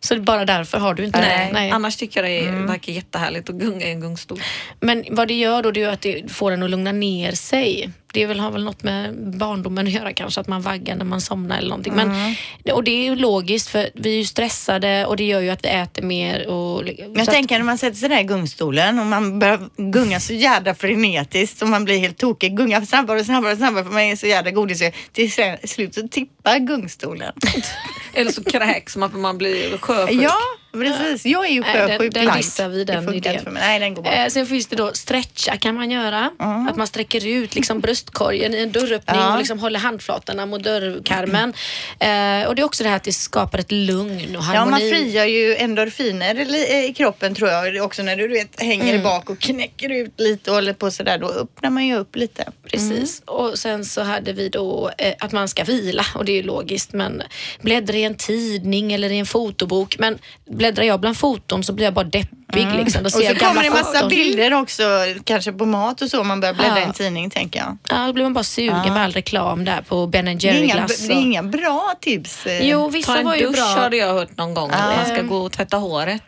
S4: Så det är bara därför har du inte
S3: Nej,
S4: det. Nej.
S3: Annars tycker jag det är, verkar jättehärligt att gunga i en gungstol.
S4: Men vad det gör då det är att det får en att lugna ner sig. Det väl, har väl något med barndomen att göra kanske, att man vaggar när man somnar eller någonting. Men, och det är ju logiskt för vi är ju stressade och det gör ju att vi äter mer. Och,
S2: Men jag
S4: att-
S2: tänker när man sätter sig där i gungstolen och man börjar gunga så jädra frenetiskt och man blir helt tokig. Gunga snabbare och snabbare och snabbare för man är så jädra godis. Till slut så tippar gungstolen.
S3: Eller så kräks man för man blir sjösjuk.
S2: Ja, precis. Jag är ju
S4: den-
S2: sjösjuk
S4: den
S2: light.
S4: dissar vi, den idén.
S2: Nej, den går.
S4: Eh, sen finns det då stretcha kan man göra. Att man sträcker ut liksom bröstkorgen i en dörröppning
S2: Ja.
S4: och liksom håller handflatorna mot dörrkarmen. Eh, och det är också det här att det skapar ett lugn och
S2: Ja, man
S4: harmoni.
S2: frigör ju endorfiner i- i kroppen tror jag. Också när du, du vet, hänger
S4: Mm.
S2: bak och knäcker ut lite och håller på sådär. Då öppnar man ju upp lite.
S4: Precis. Och sen så hade vi då eh, att man ska vila och det är ju logiskt men bläddra i en tidning eller i en fotobok. Men bläddrar jag bland foton så blir jag bara deppig liksom. Då ser
S2: Och så kommer det massa
S4: foton.
S2: bilder också, kanske på mat och så. om Man börjar bläddra i
S4: Ja.
S2: en tidning tänker jag.
S4: Ja, då blir man bara sugen med all reklam där på Ben Jerry-glass.
S2: det är inga bra tips. eh.
S4: Jo,
S3: Ta
S4: vissa
S3: en
S4: var ju
S3: dusch
S4: bra.
S3: hade jag hört någon gång. Att man ska gå och tvätta håret.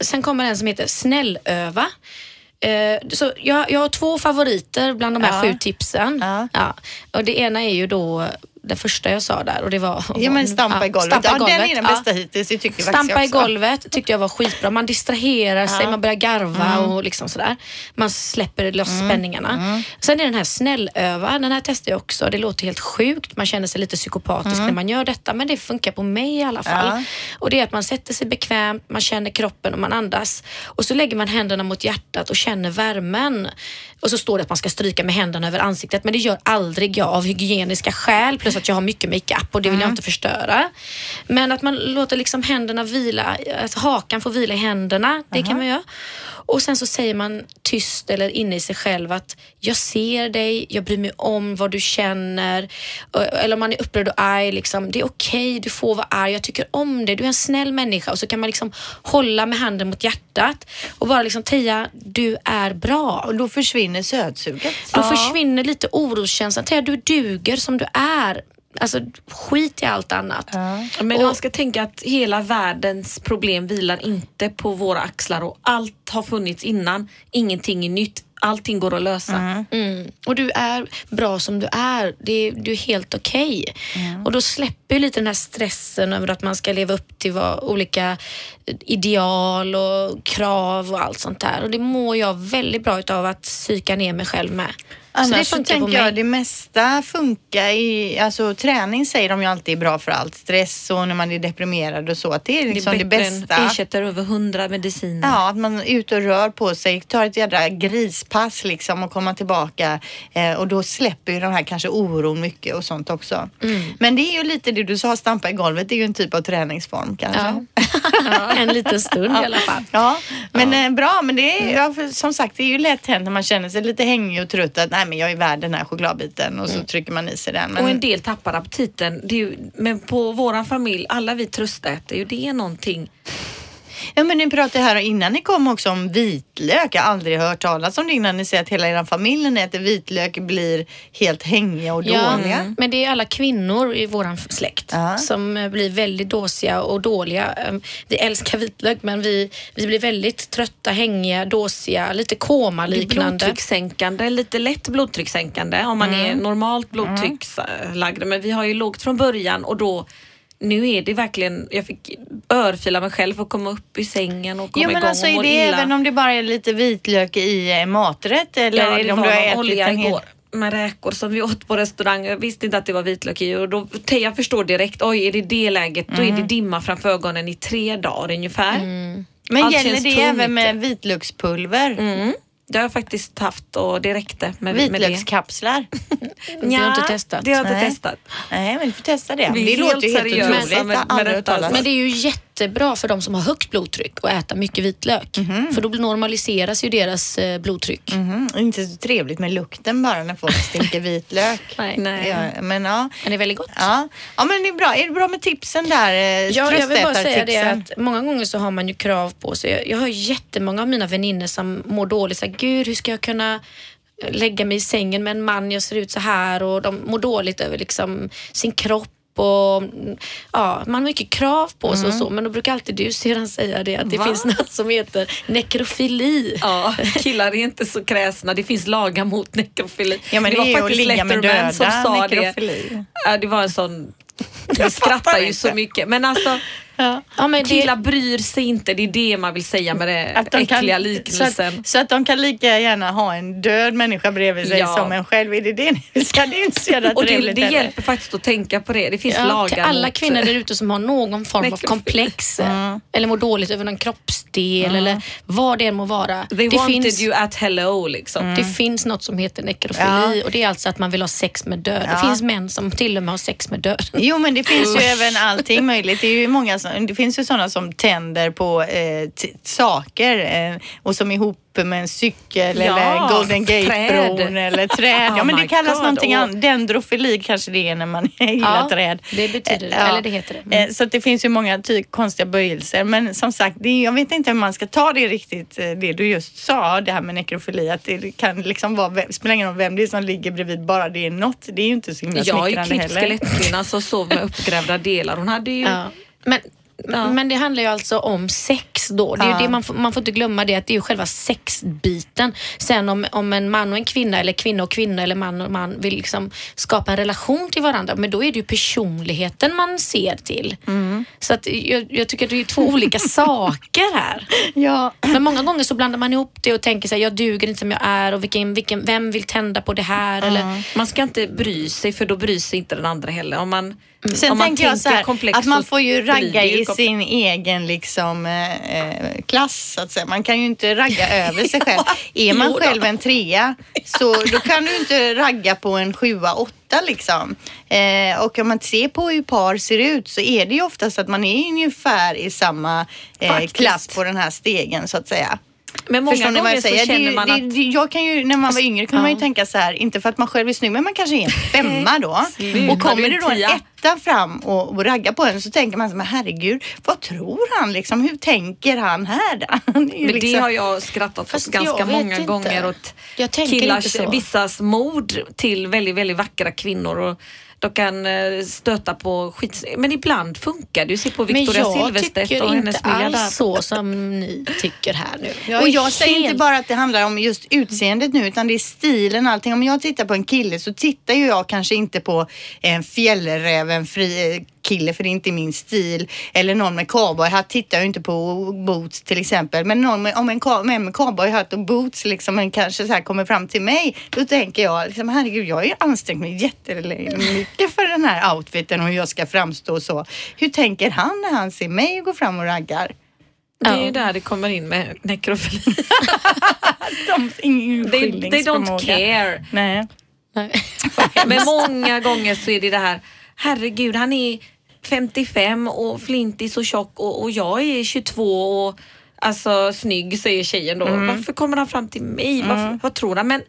S4: Sen kommer en som heter Snällöva. Eh, så jag, jag har två favoriter bland de här
S2: Ja.
S4: sju tipsen.
S2: Ja.
S4: Och det ena är ju då det första jag sa där och det var...
S2: Ja men stampa i golvet.
S4: stampa i
S2: ja,
S4: golvet.
S2: den är den
S4: Ja.
S2: bästa hittills. Det tycker
S4: Stampa i
S2: jag också.
S4: golvet tyckte jag var skitbra. Man distraherar sig, man börjar garva och liksom sådär. Man släpper loss spänningarna. Sen är den här snällöva, den här testar jag också. Det låter helt sjukt, man känner sig lite psykopatisk när man gör detta men det funkar på mig i alla fall.
S2: Ja.
S4: Och det är att man sätter sig bekvämt, man känner kroppen och man andas. Och så lägger man händerna mot hjärtat och känner värmen. Och så står det att man ska stryka med händerna över ansiktet men det gör aldrig jag av hygieniska skäl plus att jag har mycket makeup och det vill jag inte förstöra. Men att man låter liksom händerna vila, att hakan får vila i händerna, det kan man göra. Och sen så säger man tyst eller inne i sig själv att jag ser dig, jag bryr mig om vad du känner. Eller om man är upprörd och arg, liksom, det är okej, du får vara arg, jag tycker om dig, du är en snäll människa. Och så kan man liksom hålla med handen mot hjärtat och bara liksom Tia, du är bra.
S2: Och då försvinner sötsuget.
S4: Då försvinner lite oroskänslan. Tia, du duger som du är. Alltså skit i allt annat.
S3: Men
S4: Och-
S3: man ska tänka att hela världens problem vilar inte på våra axlar och allt har funnits innan. Ingenting är nytt. Allting går att lösa.
S4: Mm. Och du är bra som du är. Det är du är helt okej. Och då släpper ju lite den här stressen över att man ska leva upp till vad, olika ideal och krav och allt sånt där. Och det mår jag väldigt bra utav att psyka ner mig själv med.
S2: Annars
S4: så det
S2: så tänker jag det mesta funkar i, alltså träning säger de ju alltid är bra för allt. Stress och när man är deprimerad och så. Att det är liksom det,
S3: det är bättre
S2: bästa.
S3: än ersätter över hundra mediciner.
S2: Ja, att man är ute och rör på sig, tar ett jädra grispass liksom och kommer tillbaka och och då släpper ju den här kanske oron mycket och sånt också.
S4: Mm.
S2: Men det är ju lite det du sa, stampa i golvet, det är ju en typ av träningsform kanske.
S4: Ja. en liten stund i alla fall.
S2: Ja, men eh, bra. Men det är ja, för, som sagt, det är ju lätt hänt när man känner sig lite hängig och trött att nej men jag är värd den här chokladbiten och så trycker man i sig den. Men,
S3: Och en del tappar aptiten. Ju, men på våran familj, alla vi tröstäter ju. Det är någonting.
S2: Ja, men ni pratade här innan ni kom också om vitlök. Jag har aldrig hört talas om det innan ni säger att hela er familj äter vitlök blir helt hängiga och dåliga.
S4: men det är alla kvinnor i våran släkt
S2: Ja.
S4: som eh, blir väldigt dåsiga och dåliga. Eh, Vi älskar vitlök men vi, vi blir väldigt trötta, hängiga, dåsiga, lite koma-liknande.
S3: blodtryckssänkande, lite lätt blodtryckssänkande om man är normalt blodtryckslagd. Men vi har ju lågt från början och då nu är det verkligen, jag fick örfila mig själv för att komma upp i sängen och komma
S2: Jo men
S3: igång
S2: alltså
S3: och må
S2: det
S3: illa.
S2: även om det bara är lite vitlök i eh, maträtt eller
S3: Ja,
S2: det
S3: det
S2: om du har ätit
S3: olja
S2: en hel...
S3: igår med räkor som vi åt på restaurang. Jag visste inte att det var vitlök i och då, jag förstår direkt, oj är det det läget, då är
S2: Mm.
S3: det dimma framför ögonen i tre dagar ungefär.
S2: Men
S3: Allt
S2: gäller det
S3: tungt.
S2: även med vitlökspulver?
S3: Mm. Det har jag faktiskt haft och det räckte med, med det.
S2: Vitlökskapslar?
S4: Det har jag inte testat.
S3: Det har jag inte
S2: Nej.
S3: testat.
S2: Nej men du får testa det.
S3: Vi är
S2: det
S3: helt
S2: låter ju helt
S3: seriösa
S2: otroligt.
S3: Med- med detta.
S4: Men det är ju jättebra för de som har högt blodtryck att äta mycket vitlök. För då normaliseras ju deras eh, blodtryck.
S2: Mhm, Inte så trevligt med lukten bara när folk stinker vitlök.
S4: Nej.
S3: Nej.
S2: Ja, men ja.
S4: Men det är väldigt gott.
S2: Ja. ja, men det är bra. Är det bra med tipsen där? eh,
S4: Ja, jag vill bara säga det
S2: tröstätartipsen?
S4: att många gånger så har man ju krav på sig. Jag, jag har jättemånga av mina vänner som mår dåligt. Så här, Gud, hur ska jag kunna lägga mig i sängen med en man, jag ser ut så här och de mår dåligt över liksom sin kropp och mm, ja, man har mycket krav på sig och så men då brukar alltid du sedan säga det att det
S3: Va?
S4: finns något som heter nekrofili.
S3: Ja, killar är inte så kräsna. Det finns lagar mot nekrofili.
S2: Ja, men det, att ligga med
S3: Letterman som sa det.
S2: nekrofili.
S3: Ja, det var en sån... Vi skrattar ju så mycket. Men alltså,
S2: Ja.
S4: Ja, men det,
S3: killar bryr sig inte. Det är det man vill säga med det
S2: Att de kan,
S3: äckliga
S2: så,
S3: liknelsen.
S2: att, så att de kan lika gärna ha en död människa bredvid sig
S3: Ja.
S2: som en själv. Är det det ni säga? Det är inte så jävla
S3: Och det, det hjälper faktiskt att tänka på det. Det finns
S4: ja,
S3: lagar
S4: till alla
S3: mot...
S4: kvinnor där ute som har någon form av komplex eh, eller mår dåligt över någon kroppsdel eller vad det än må vara.
S3: They
S4: det
S3: wanted
S4: finns,
S3: you at hello liksom.
S4: Det finns något som heter nekrofili
S2: Ja.
S4: och det är alltså att man vill ha sex med död.
S2: Ja.
S4: Det finns män som till och med har sex med död.
S2: Jo men det finns ju även allting möjligt. Det, är ju många som, det finns ju sådana som tänder på eh, saker eh, och som är ihop med en cykel
S3: Ja,
S2: eller Golden Gate-bron eller träd. Ja
S3: Oh
S2: men det kallas
S3: God.
S2: någonting annat. Dendrofili kanske det är när man gillar
S4: Ja,
S2: träd.
S4: det betyder det.
S2: Eh,
S4: Eller det heter det. Mm.
S2: Eh, Så det finns ju många ty- konstiga böjelser. Men som sagt, det är, jag vet inte hur man ska ta det riktigt, eh, det du just sa, det här med nekrofili. Att det kan liksom vara, spelar ingen roll vem det är som ligger bredvid, bara det är något. Det är ju inte så himla
S3: Jag har ju
S2: smickrande
S3: klippt
S2: heller.
S3: skelettkvinnan som sov med uppgrävda delar. Hon hade ju...
S4: Ja. Men,
S3: Ja.
S4: men det handlar ju alltså om sex då. Det är
S2: Ja.
S4: det man, får, man får inte glömma det att det är ju själva sexbiten. Sen om, om en man och en kvinna eller kvinna och kvinna eller man och man vill liksom skapa en relation till varandra men då är det ju personligheten man ser till.
S2: Mm.
S4: Så att jag, jag tycker att det är två olika saker här.
S2: Ja.
S4: Men många gånger så blandar man ihop det och tänker sig jag duger inte som jag är och vilken, vilken, vem vill tända på det här? Eller,
S3: Man ska inte bry sig för då bryr sig inte den andra heller. Om man,
S2: Sen
S3: om man
S2: tänker jag så här, att man får ju ragga i sin egen liksom, eh, eh, klass så att säga. Man kan ju inte ragga över sig själv. Är man själv en trea så då kan du inte ragga på en sjua, åtta liksom. Eh, och om man ser på hur par ser ut så är det ju oftast att man är ungefär i samma eh, klass på den här stegen så att säga.
S3: Men många
S2: Förstår ni vad jag säger? det,
S3: man
S2: det, det, jag kan ju, när man var yngre kunde man ju
S4: Ja.
S2: tänka så här, inte för att man själv är snygg, men man kanske är en femma då.
S3: Sluta,
S2: och kommer det då en etta fram och, och raggar på en så tänker man så men herregud, vad tror han liksom? Hur tänker han här? Det ju
S3: Men det
S2: liksom-
S3: har jag skrattat åt ganska många
S4: inte.
S3: gånger åt
S4: Jag
S3: killars, vissas mord till väldigt, väldigt vackra kvinnor. Och de kan eh, stöta på skit. Men ibland funkar det. Du ser på
S4: men
S3: Victoria
S4: jag
S3: Silvstedt
S4: tycker
S3: och
S4: inte
S3: hennes miljardär.
S4: alls så som ni tycker här nu.
S2: och
S4: är
S2: jag säger inte
S4: helt-
S2: bara att det handlar om just utseendet nu utan det är stilen och allting. Om jag tittar på en kille så tittar ju jag kanske inte på en fjällräven fri kille för det är inte min stil. Eller någon med cowboyhatt tittar jag inte på boots till exempel. Men någon med, om en med, med cowboyhatt och boots liksom en kanske så här kommer fram till mig. Då tänker jag liksom, herregud jag har ju ansträngt mig jättemycket för den här outfiten och hur jag ska framstå och så. Hur tänker han när han ser mig gå fram och raggar?
S3: Det är ju där det kommer in med nekrofili.
S2: De, ingen
S3: They, they don't care.
S2: Nej.
S4: Nej.
S3: Men många gånger så är det det här, herregud han är 55 och flintis och tjock och, och jag är 22 och alltså snygg säger tjejen då.
S2: Mm.
S3: Varför kommer han fram till mig? Varför, Vad tror han? Men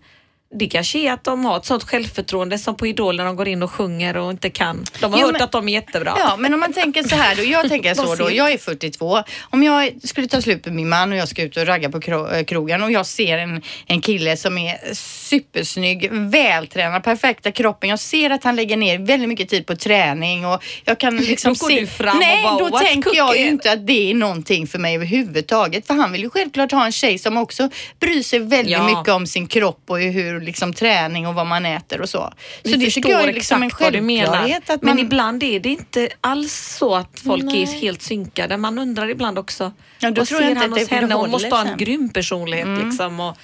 S3: det kanske är att de har ett sånt självförtroende som på Idol när de går in och sjunger och inte kan. De har
S2: Jo,
S3: hört
S2: men-
S3: att de är jättebra.
S2: Ja, men om man tänker så här då. Jag tänker så då. Jag är 42. Om jag skulle ta slut med min man och jag ska ut och ragga på eh, krogen och jag ser en, en kille som är supersnygg, vältränad, perfekta kroppen. Jag ser att han lägger ner väldigt mycket tid på träning och jag kan liksom
S3: Då går
S2: se...
S3: du fram och
S2: Nej,
S3: bara,
S2: då
S3: "What's
S2: tänker jag ju
S3: cooking?"
S2: inte att det är någonting för mig överhuvudtaget. För han vill ju självklart ha en tjej som också bryr sig väldigt
S3: Ja.
S2: mycket om sin kropp och hur liksom träning och vad man äter och så. Så
S3: Vi
S2: det
S3: förstår
S2: tycker jag är liksom en självklarhet. Att
S3: Men
S2: man,
S3: ibland är det inte alls så att folk
S4: Nej.
S3: är helt synkade. Man undrar ibland också.
S2: Ja,
S3: vad ser
S2: inte
S3: han
S2: att det
S3: hos henne? Hon måste ha en grym personlighet liksom. Och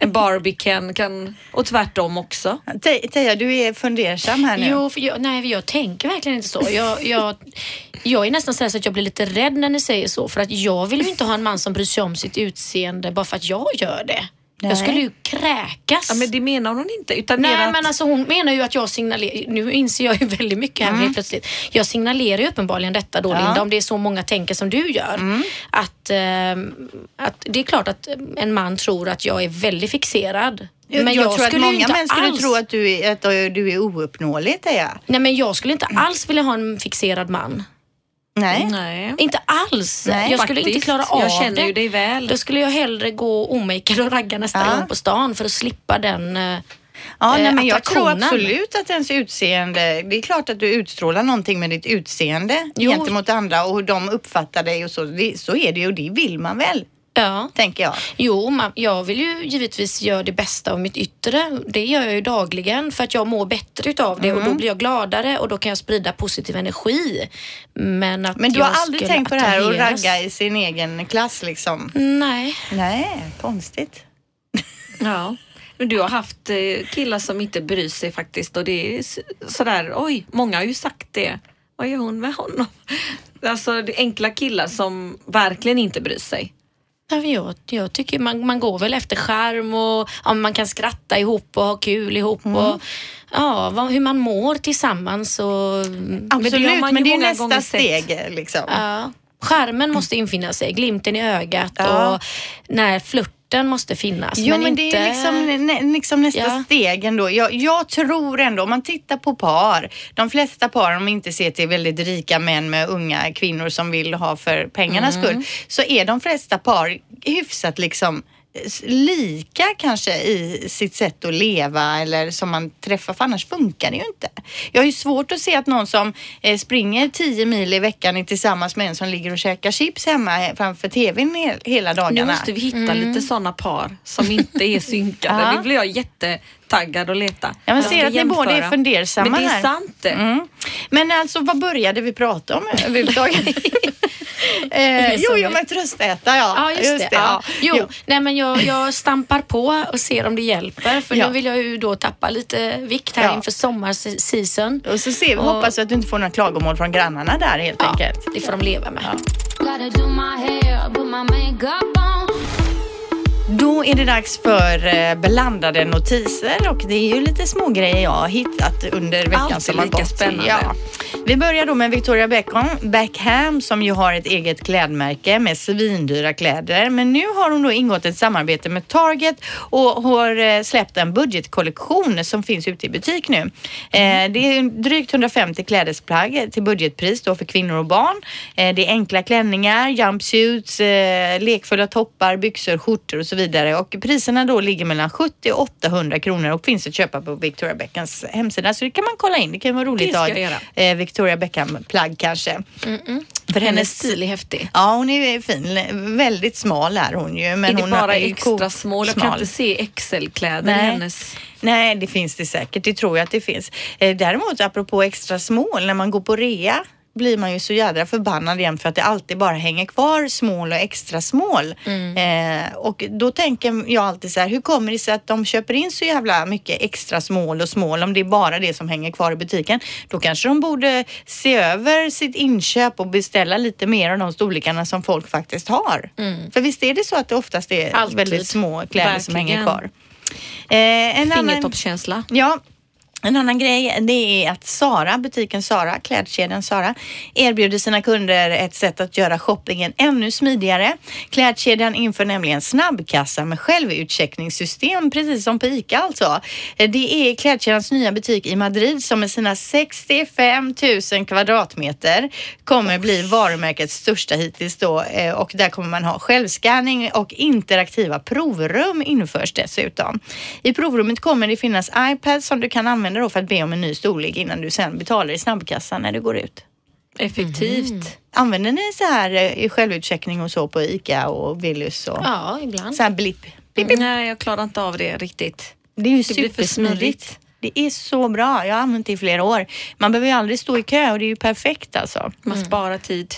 S3: en Barbie kan, kan, och tvärtom också.
S2: Te- Teija, du är fundersam här nu.
S4: Jo, jag, nej, jag tänker verkligen inte så. Jag, jag, jag är nästan så, så att jag blir lite rädd när ni säger så. För att jag vill ju inte ha en man som bryr sig om sitt utseende bara för att jag gör det.
S2: Nej.
S4: Jag skulle ju kräkas.
S3: Ja, men det menar hon inte. Utan
S4: Nej
S3: att,
S4: men alltså hon menar ju att jag signalerar, nu inser jag ju väldigt mycket här helt plötsligt. Jag signalerar ju uppenbarligen detta då
S2: Mm. Ja. Mm.
S4: Linda, om det är så många tänker som du gör. Att, ehm, att det är klart att en man tror att jag är väldigt fixerad.
S2: Jag,
S4: men
S2: jag,
S4: jag,
S2: tror att många män skulle
S4: alls,
S2: tro att du är, att du är ouppnåelig, Teija.
S4: Nej men jag skulle inte alls vilja ha en fixerad man.
S2: Nej.
S3: Nej.
S4: Inte alls.
S2: Nej,
S4: jag skulle
S3: faktiskt.
S4: inte klara av
S3: Jag känner
S4: det.
S3: ju dig väl.
S4: Då skulle jag hellre gå omakead och ragga nästa
S2: Ja.
S4: gång på stan för att slippa den eh,
S2: Ja, nej, men jag tror absolut att ens utseende, det är klart att du utstrålar någonting med ditt utseende
S4: Jo.
S2: gentemot andra och hur de uppfattar dig och så. Det, så är det ju och det vill man väl,
S4: Ja.
S2: tänker jag.
S4: Jo, man, jag vill ju givetvis göra det bästa av mitt yttre. Det gör jag ju dagligen för att jag mår bättre utav det och
S2: Mm.
S4: då blir jag gladare och då kan jag sprida positiv energi. Men att
S2: Men du har aldrig tänkt på det här att ragga i sin egen klass liksom?
S4: Nej.
S2: Nej, konstigt.
S3: Ja. Men du har haft eh, killar som inte bryr sig faktiskt och det är sådär, oj, många har ju sagt det. Vad gör hon med honom? Alltså enkla killar som verkligen inte bryr sig.
S4: Nej, Jag, jag tycker man, man går väl efter skärm och ja, man kan skratta ihop och ha kul ihop
S2: Mm.
S4: och ja, vad, hur man mår tillsammans. Och,
S2: Absolut,
S3: det har man
S2: men det är nästa steg liksom.
S4: ja, skärmen måste infinna sig, glimten i ögat
S2: Ja.
S4: och när flörten måste finnas.
S2: Jo, men,
S4: men,
S2: det
S4: inte...
S2: är liksom, nä, liksom nästa
S4: Ja.
S2: steg ändå. Jag, jag tror ändå, om man tittar på par, de flesta par, om inte ser till väldigt rika män med unga kvinnor som vill ha för pengarnas
S4: Mm.
S2: skull, så är de flesta par hyfsat liksom lika kanske i sitt sätt att leva eller som man träffar för annars funkar det ju inte. Jag har ju svårt att se att någon som eh, springer 10 mil i veckan är tillsammans med en som ligger och käkar chips hemma framför tvn he- hela dagarna.
S3: Nu måste vi hitta lite sådana par som inte är synkade.
S2: Mm. Ja.
S3: Nu blir jag jättetaggad att leta.
S2: Ja,
S3: Jag
S2: ser att ni båda är fundersamma
S3: Men det är
S2: här.
S3: sant det.
S2: Mm. Men alltså vad började vi prata om överhuvudtaget? eh, jo, jo, men tröstäta ja.
S4: Ja, just, det. Ja. Jo,
S2: Jo.
S4: Nej, men jag, jag stampar på och ser om det hjälper. För
S2: Ja.
S4: nu vill jag ju då tappa lite vikt här
S2: Ja.
S4: inför sommarseason.
S2: Och så ser vi,
S4: Och-
S2: hoppas att du inte får några klagomål från grannarna där helt
S4: Ja,
S2: enkelt.
S4: det får de leva med.
S2: Då är det dags för eh, blandade notiser och det är ju lite små grejer jag har hittat under veckan
S3: Alltid
S2: som har
S3: lika
S2: gått.
S3: spännande.
S2: Ja. Vi börjar då med Victoria Beckham, Beckham som ju har ett eget klädmärke med svindyra kläder. Men nu har hon då ingått ett samarbete med Target och har eh, släppt en budgetkollektion som finns ute i butik nu. Eh, det är drygt 150 klädesplagg till budgetpris då för kvinnor och barn. Det är enkla klänningar, jumpsuits, lekfulla toppar, byxor, skjortor och så vidare. Och priserna då ligger mellan 70 och 800 kronor och finns att köpa på Victoria Beckhams hemsida. Så det kan man kolla in. Det kan vara roligt att ha eh, Victoria Beckham-plagg kanske. För
S3: Hennes stil är häftig.
S2: Ja, hon är fin. Väldigt smal är hon ju. Men
S3: är det
S2: hon
S3: bara
S2: är
S3: extra small? Jag kan inte se XL-kläder i hennes.
S2: Nej, det finns det säkert. Det tror jag att det finns. Eh, däremot apropå extra small, när man går på rea blir man ju så jädra förbannad igen för att det alltid bara hänger kvar small och extra small. Eh, och då tänker jag alltid så här, hur kommer det sig att de köper in så jävla mycket extra small och small om det är bara det som hänger kvar i butiken? Då kanske de borde se över sitt inköp och beställa lite mer av de storlekarna som folk faktiskt har. För visst är det så att det oftast är
S4: Alltid.
S2: väldigt små kläder som hänger
S3: Verkligen.
S2: kvar. Eh, en annan-
S3: Fingertoppskänsla.
S2: Ja. En annan grej det är att Sara, butiken Sara, klädkedjan Sara, erbjuder sina kunder ett sätt att göra shoppingen ännu smidigare. Klädkedjan inför nämligen snabbkassa med självutcheckningssystem, precis som på ICA alltså. Det är klädkedjans nya butik i Madrid som med sina 65 000 kvadratmeter kommer bli varumärkets största hittills då eh, och där kommer man ha självscanning och interaktiva provrum införs dessutom. I provrummet kommer det finnas iPads som du kan använda då för att be om en ny storlek innan du sen betalar i snabbkassan när du går ut.
S3: Effektivt.
S2: Använder ni så här eh, i självutcheckning och så på ICA och Willys och
S4: Ja, ibland.
S2: så här blipp?
S3: Nej, jag klarar inte av det riktigt.
S2: Det är ju
S3: Det blir för
S2: supersmidigt.
S3: smidigt.
S2: Det är så bra. Jag har använt det i flera år. Man behöver ju aldrig stå i kö och det är ju perfekt alltså.
S3: Man sparar tid.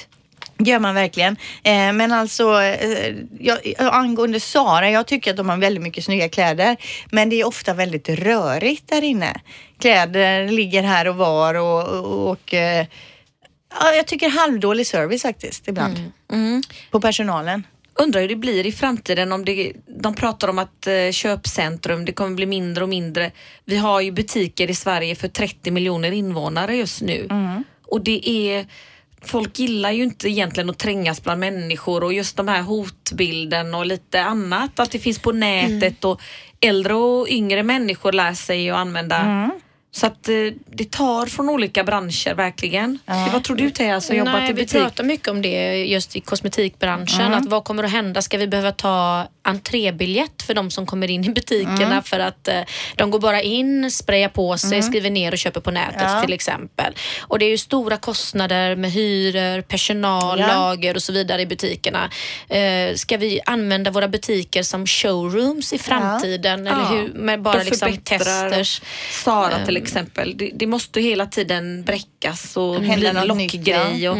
S2: Gör man verkligen. Eh, men alltså, eh, jag, angående Sara, jag tycker att de har väldigt mycket snygga kläder. Men det är ofta väldigt rörigt där inne. Kläder ligger här och var och, och, och eh, ja, jag tycker halvdålig service faktiskt ibland.
S3: Mm.
S2: På personalen.
S3: Undrar hur det blir i framtiden om det, de pratar om att eh, köpcentrum, det kommer bli mindre och mindre. Vi har ju butiker i Sverige för 30 miljoner invånare just nu. Och det är, folk gillar ju inte egentligen att trängas bland människor och just de här hotbilden och lite annat, att det finns på nätet och äldre och yngre människor lär sig att använda så att eh, det tar från olika branscher verkligen. Vad tror du Thea som jobbat
S4: Nej,
S3: i
S4: vi
S3: butik?
S4: pratar mycket om det just i kosmetikbranschen. Att vad kommer att hända? Ska vi behöva ta entrébiljett för de som kommer in i butikerna för att eh, de går bara in, sprayar på sig, skriver ner och köper på nätet
S2: Ja.
S4: till exempel. Och det är ju stora kostnader med hyror, personal,
S2: Ja.
S4: lager och så vidare i butikerna. Eh, ska vi använda våra butiker som showrooms i framtiden? Eller hur? Med bara liksom testers.
S3: Sara till exempel. Det, det måste hela tiden bräckas och bli en lockgrej. Och,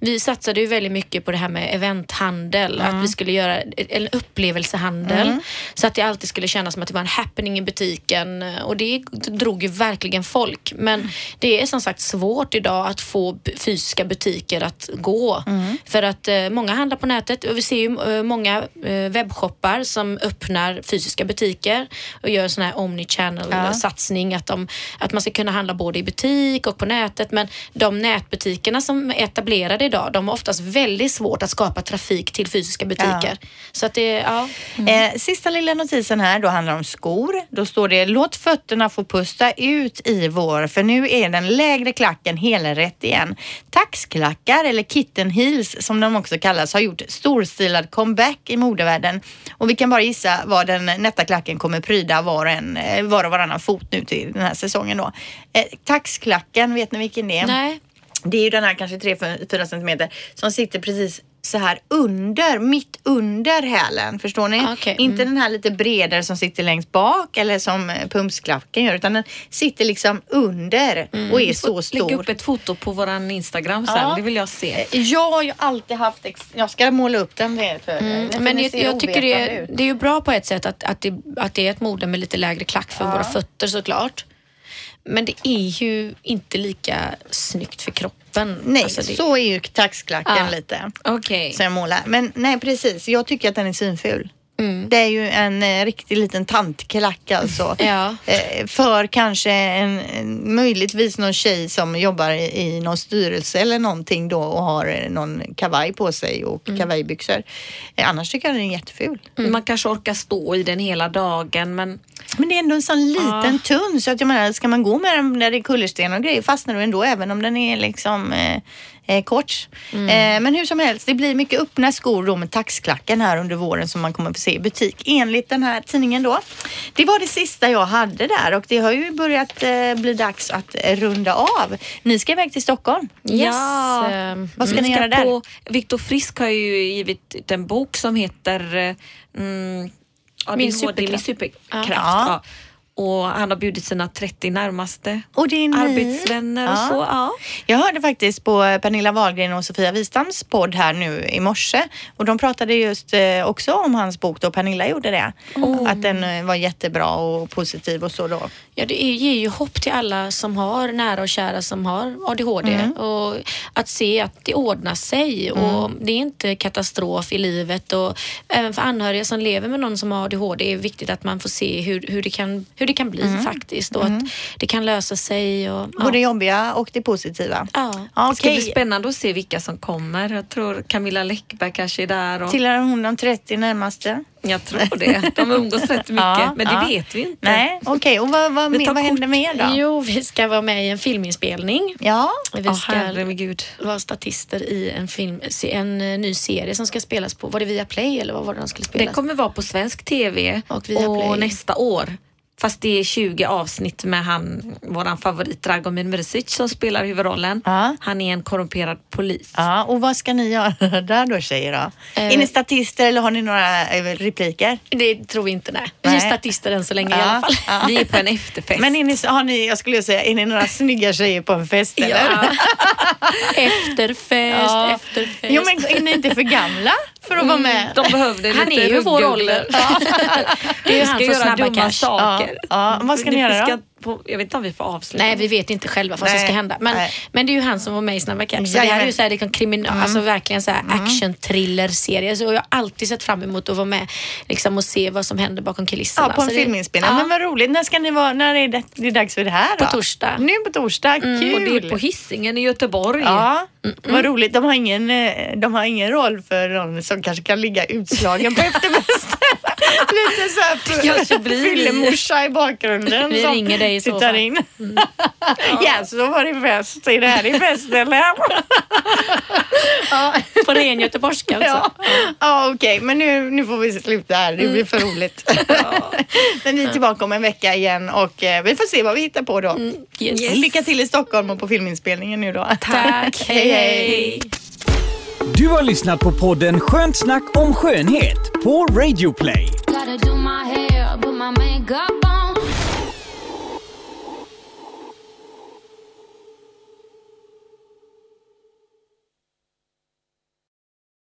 S4: Vi satsade ju väldigt mycket på det här med eventhandel. Att vi skulle göra en upplevelsehandel. Så att det alltid skulle kännas som att det var en happening i butiken. Och det drog ju verkligen folk. Men det är som sagt svårt idag att få fysiska butiker att gå. För att eh, många handlar på nätet och vi ser ju eh, många eh, webbshoppar som öppnar fysiska butiker och gör sån här omnichannel
S2: Ja.
S4: satsning att, de, att man ska kunna handla både i butik och på nätet. Men de nätbutikerna som är etablerade idag, de har oftast väldigt svårt att skapa trafik till fysiska butiker. Så att det, ja.
S2: Eh, sista lilla notisen här, då handlar det om skor. Då står det låt fötterna få pusta ut i vår för nu är den lägre klacken helrätt igen. Taxklackar eller kitten heels som de också kallas har gjort storstilad comeback i modevärlden och vi kan bara gissa vad den nätta klacken kommer pryda var, och en, eh, var och varannan fot nu till den här säsongen då. Eh, taxklacken, vet ni vilken det är?
S4: Nej.
S2: Det är ju den här kanske 3-4 centimeter som sitter precis så här under, mitt under hälen. Förstår ni?
S4: Okej,
S2: Inte den här lite bredare som sitter längst bak eller som eh, pumpsklacken gör utan den sitter liksom under och är så
S3: Lägg upp
S2: stor.
S3: ett foto på våran Instagram sen,
S2: Ja.
S3: det vill jag se.
S2: Jag har ju alltid haft, ex- jag ska måla upp den det för mm,
S4: Men jag, jag tycker det är, det är ju bra på ett sätt att, att, det, att det är ett mode med lite lägre klack för våra fötter såklart. Men det är ju inte lika snyggt för kroppen.
S2: Nej,
S4: Alltså det,
S2: så är ju taxklacken
S4: Ja.
S2: lite.
S3: Okej.
S2: som jag målar. Men nej precis, jag tycker att den är svinful.
S4: Mm.
S2: Det är ju en eh, riktig liten tantklack alltså.
S4: Ja.
S2: Eh, för kanske en, en, möjligtvis någon tjej som jobbar i, i någon styrelse eller någonting då och har eh, någon kavaj på sig och
S4: Mm.
S2: kavajbyxor. Eh, annars tycker jag den är jätteful.
S3: Man kanske orkar stå i den hela dagen men
S2: Men det är ändå en sån liten tunn så att jag menar, ska man gå med den där det är kullersten och grejer fastnar du ändå även om den är liksom eh, kort. Eh, men hur som helst, det blir mycket öppna skor då med taxklacken här under våren som man kommer få se i butik enligt den här tidningen då. Det var det sista jag hade där och det har ju börjat eh, bli dags att eh, runda av. Ni ska iväg till Stockholm.
S4: Yes.
S3: Ja.
S4: ehm,
S2: Vad ska ni
S3: ska
S2: göra där?
S3: på, Viktor Frisk har ju givit ut en bok som heter eh, mm,
S4: Min
S3: HD, Min
S4: superkraft.
S3: superkraft.
S2: Ja.
S3: Ja. Och han har bjudit sina 30 närmaste
S2: Och det är ni.
S3: arbetsvänner och
S2: Ja.
S3: så. Ja.
S2: Jag hörde faktiskt på Pernilla Wahlgren och Sofia Wistams podd här nu i morse och de pratade just eh, också om hans bok då Pernilla gjorde det. Att den eh, var jättebra och positiv och så då.
S4: Ja, det är- ger ju hopp till alla som har nära och kära som har ADHD.
S2: Mm.
S4: Och att se att det ordnar sig och det är inte katastrof i livet. Och även för anhöriga som lever med någon som har ADHD är det viktigt att man får se hur, hur, det, kan, hur det kan bli faktiskt och att det kan lösa sig. Och, ja.
S2: Både det jobbiga och det positiva.
S4: Ja.
S2: Ja,
S3: Det ska bli spännande att se vilka som kommer. Jag tror Camilla Läckberg kanske är där. Och
S2: Tillhör hon de 30 närmaste?
S3: Jag tror det. De umgås rätt mycket,
S2: Ja,
S3: men det
S2: ja.
S3: vet vi inte.
S2: Nej, okej. Och vad, vad,
S3: Det tar
S2: vad händer mer då?
S4: Jo, vi ska vara med i en filminspelning.
S2: Ja,
S4: Vi ska
S3: herregud.
S4: vara statister i en, film, en eh, ny serie som ska spelas på, var det via Play eller vad var det den skulle
S3: Det
S4: spelas?
S3: kommer vara på svensk TV
S4: Och
S3: och,
S4: Viaplay.
S3: nästa år. Fast det är 20 avsnitt med han, våran favorit Dragomir Mrsic som spelar huvudrollen.
S2: Ja.
S3: Han är en korrumperad polis.
S2: ja. Och vad ska ni göra där då tjejer? Då?
S4: Eh.
S2: Är ni statister eller har ni några eh, repliker?
S4: Det tror vi inte, nej. Vi är
S2: Nej.
S4: statister än så länge i
S2: Ja,
S4: alla fall.
S2: ja.
S3: Vi är på en efterfest.
S2: Men är ni, har ni, jag skulle säga, är ni några snygga tjejer på en fest eller?
S4: Ja. Efterfest, efterfest.
S2: Jo men är ni inte för gamla för att vara med?
S3: De behövde
S4: Han
S3: lite
S4: är ju vår ålder. Det är ju han
S3: göra
S4: Snabba Cash.
S3: saker.
S2: Ja, vad ska ni göra då?
S3: På, Jag vet inte om vi får avsluta.
S4: Nej, vi vet inte själva vad som ska hända. Men,
S2: nej.
S4: men det är ju han som var med i Snabba Cash. Så det här är ju så här, det kan kriminal, alltså verkligen så här action thriller serie. Så jag har alltid sett fram emot att vara med liksom, och se vad som händer bakom kulisserna.
S2: Ja, på en filminspelning.
S4: Ja.
S2: Men vad roligt. När, ska ni vara, när är det, det är dags för det här då?
S4: På torsdag.
S2: Nu på torsdag. Kul!
S3: Och det är på Hisingen i Göteborg.
S2: Ja, vad roligt. De har, ingen, eh, de har ingen roll för någon som kanske kan ligga utslagen på efterfesten. Lite så här
S3: Kanske blir vi.
S2: fyllemorsa i bakgrunden.
S4: Vi ringer dig i så
S2: tittar in. Ja, så var det fest. Är det här i fest eller? ja,
S4: På ren göteborgska alltså.
S2: ja. ja okej. Men nu, nu får vi sluta här. Det blir för roligt. Men vi är tillbaka om en vecka igen och eh, vi får se vad vi hittar på då.
S4: Yes.
S2: Lycka till i Stockholm och på filminspelningen nu då.
S4: Tack. Hej, hej.
S1: Du har lyssnat på podden Skönt snack om skönhet på Radio Play.
S5: Gotta do my hair, put my makeup on.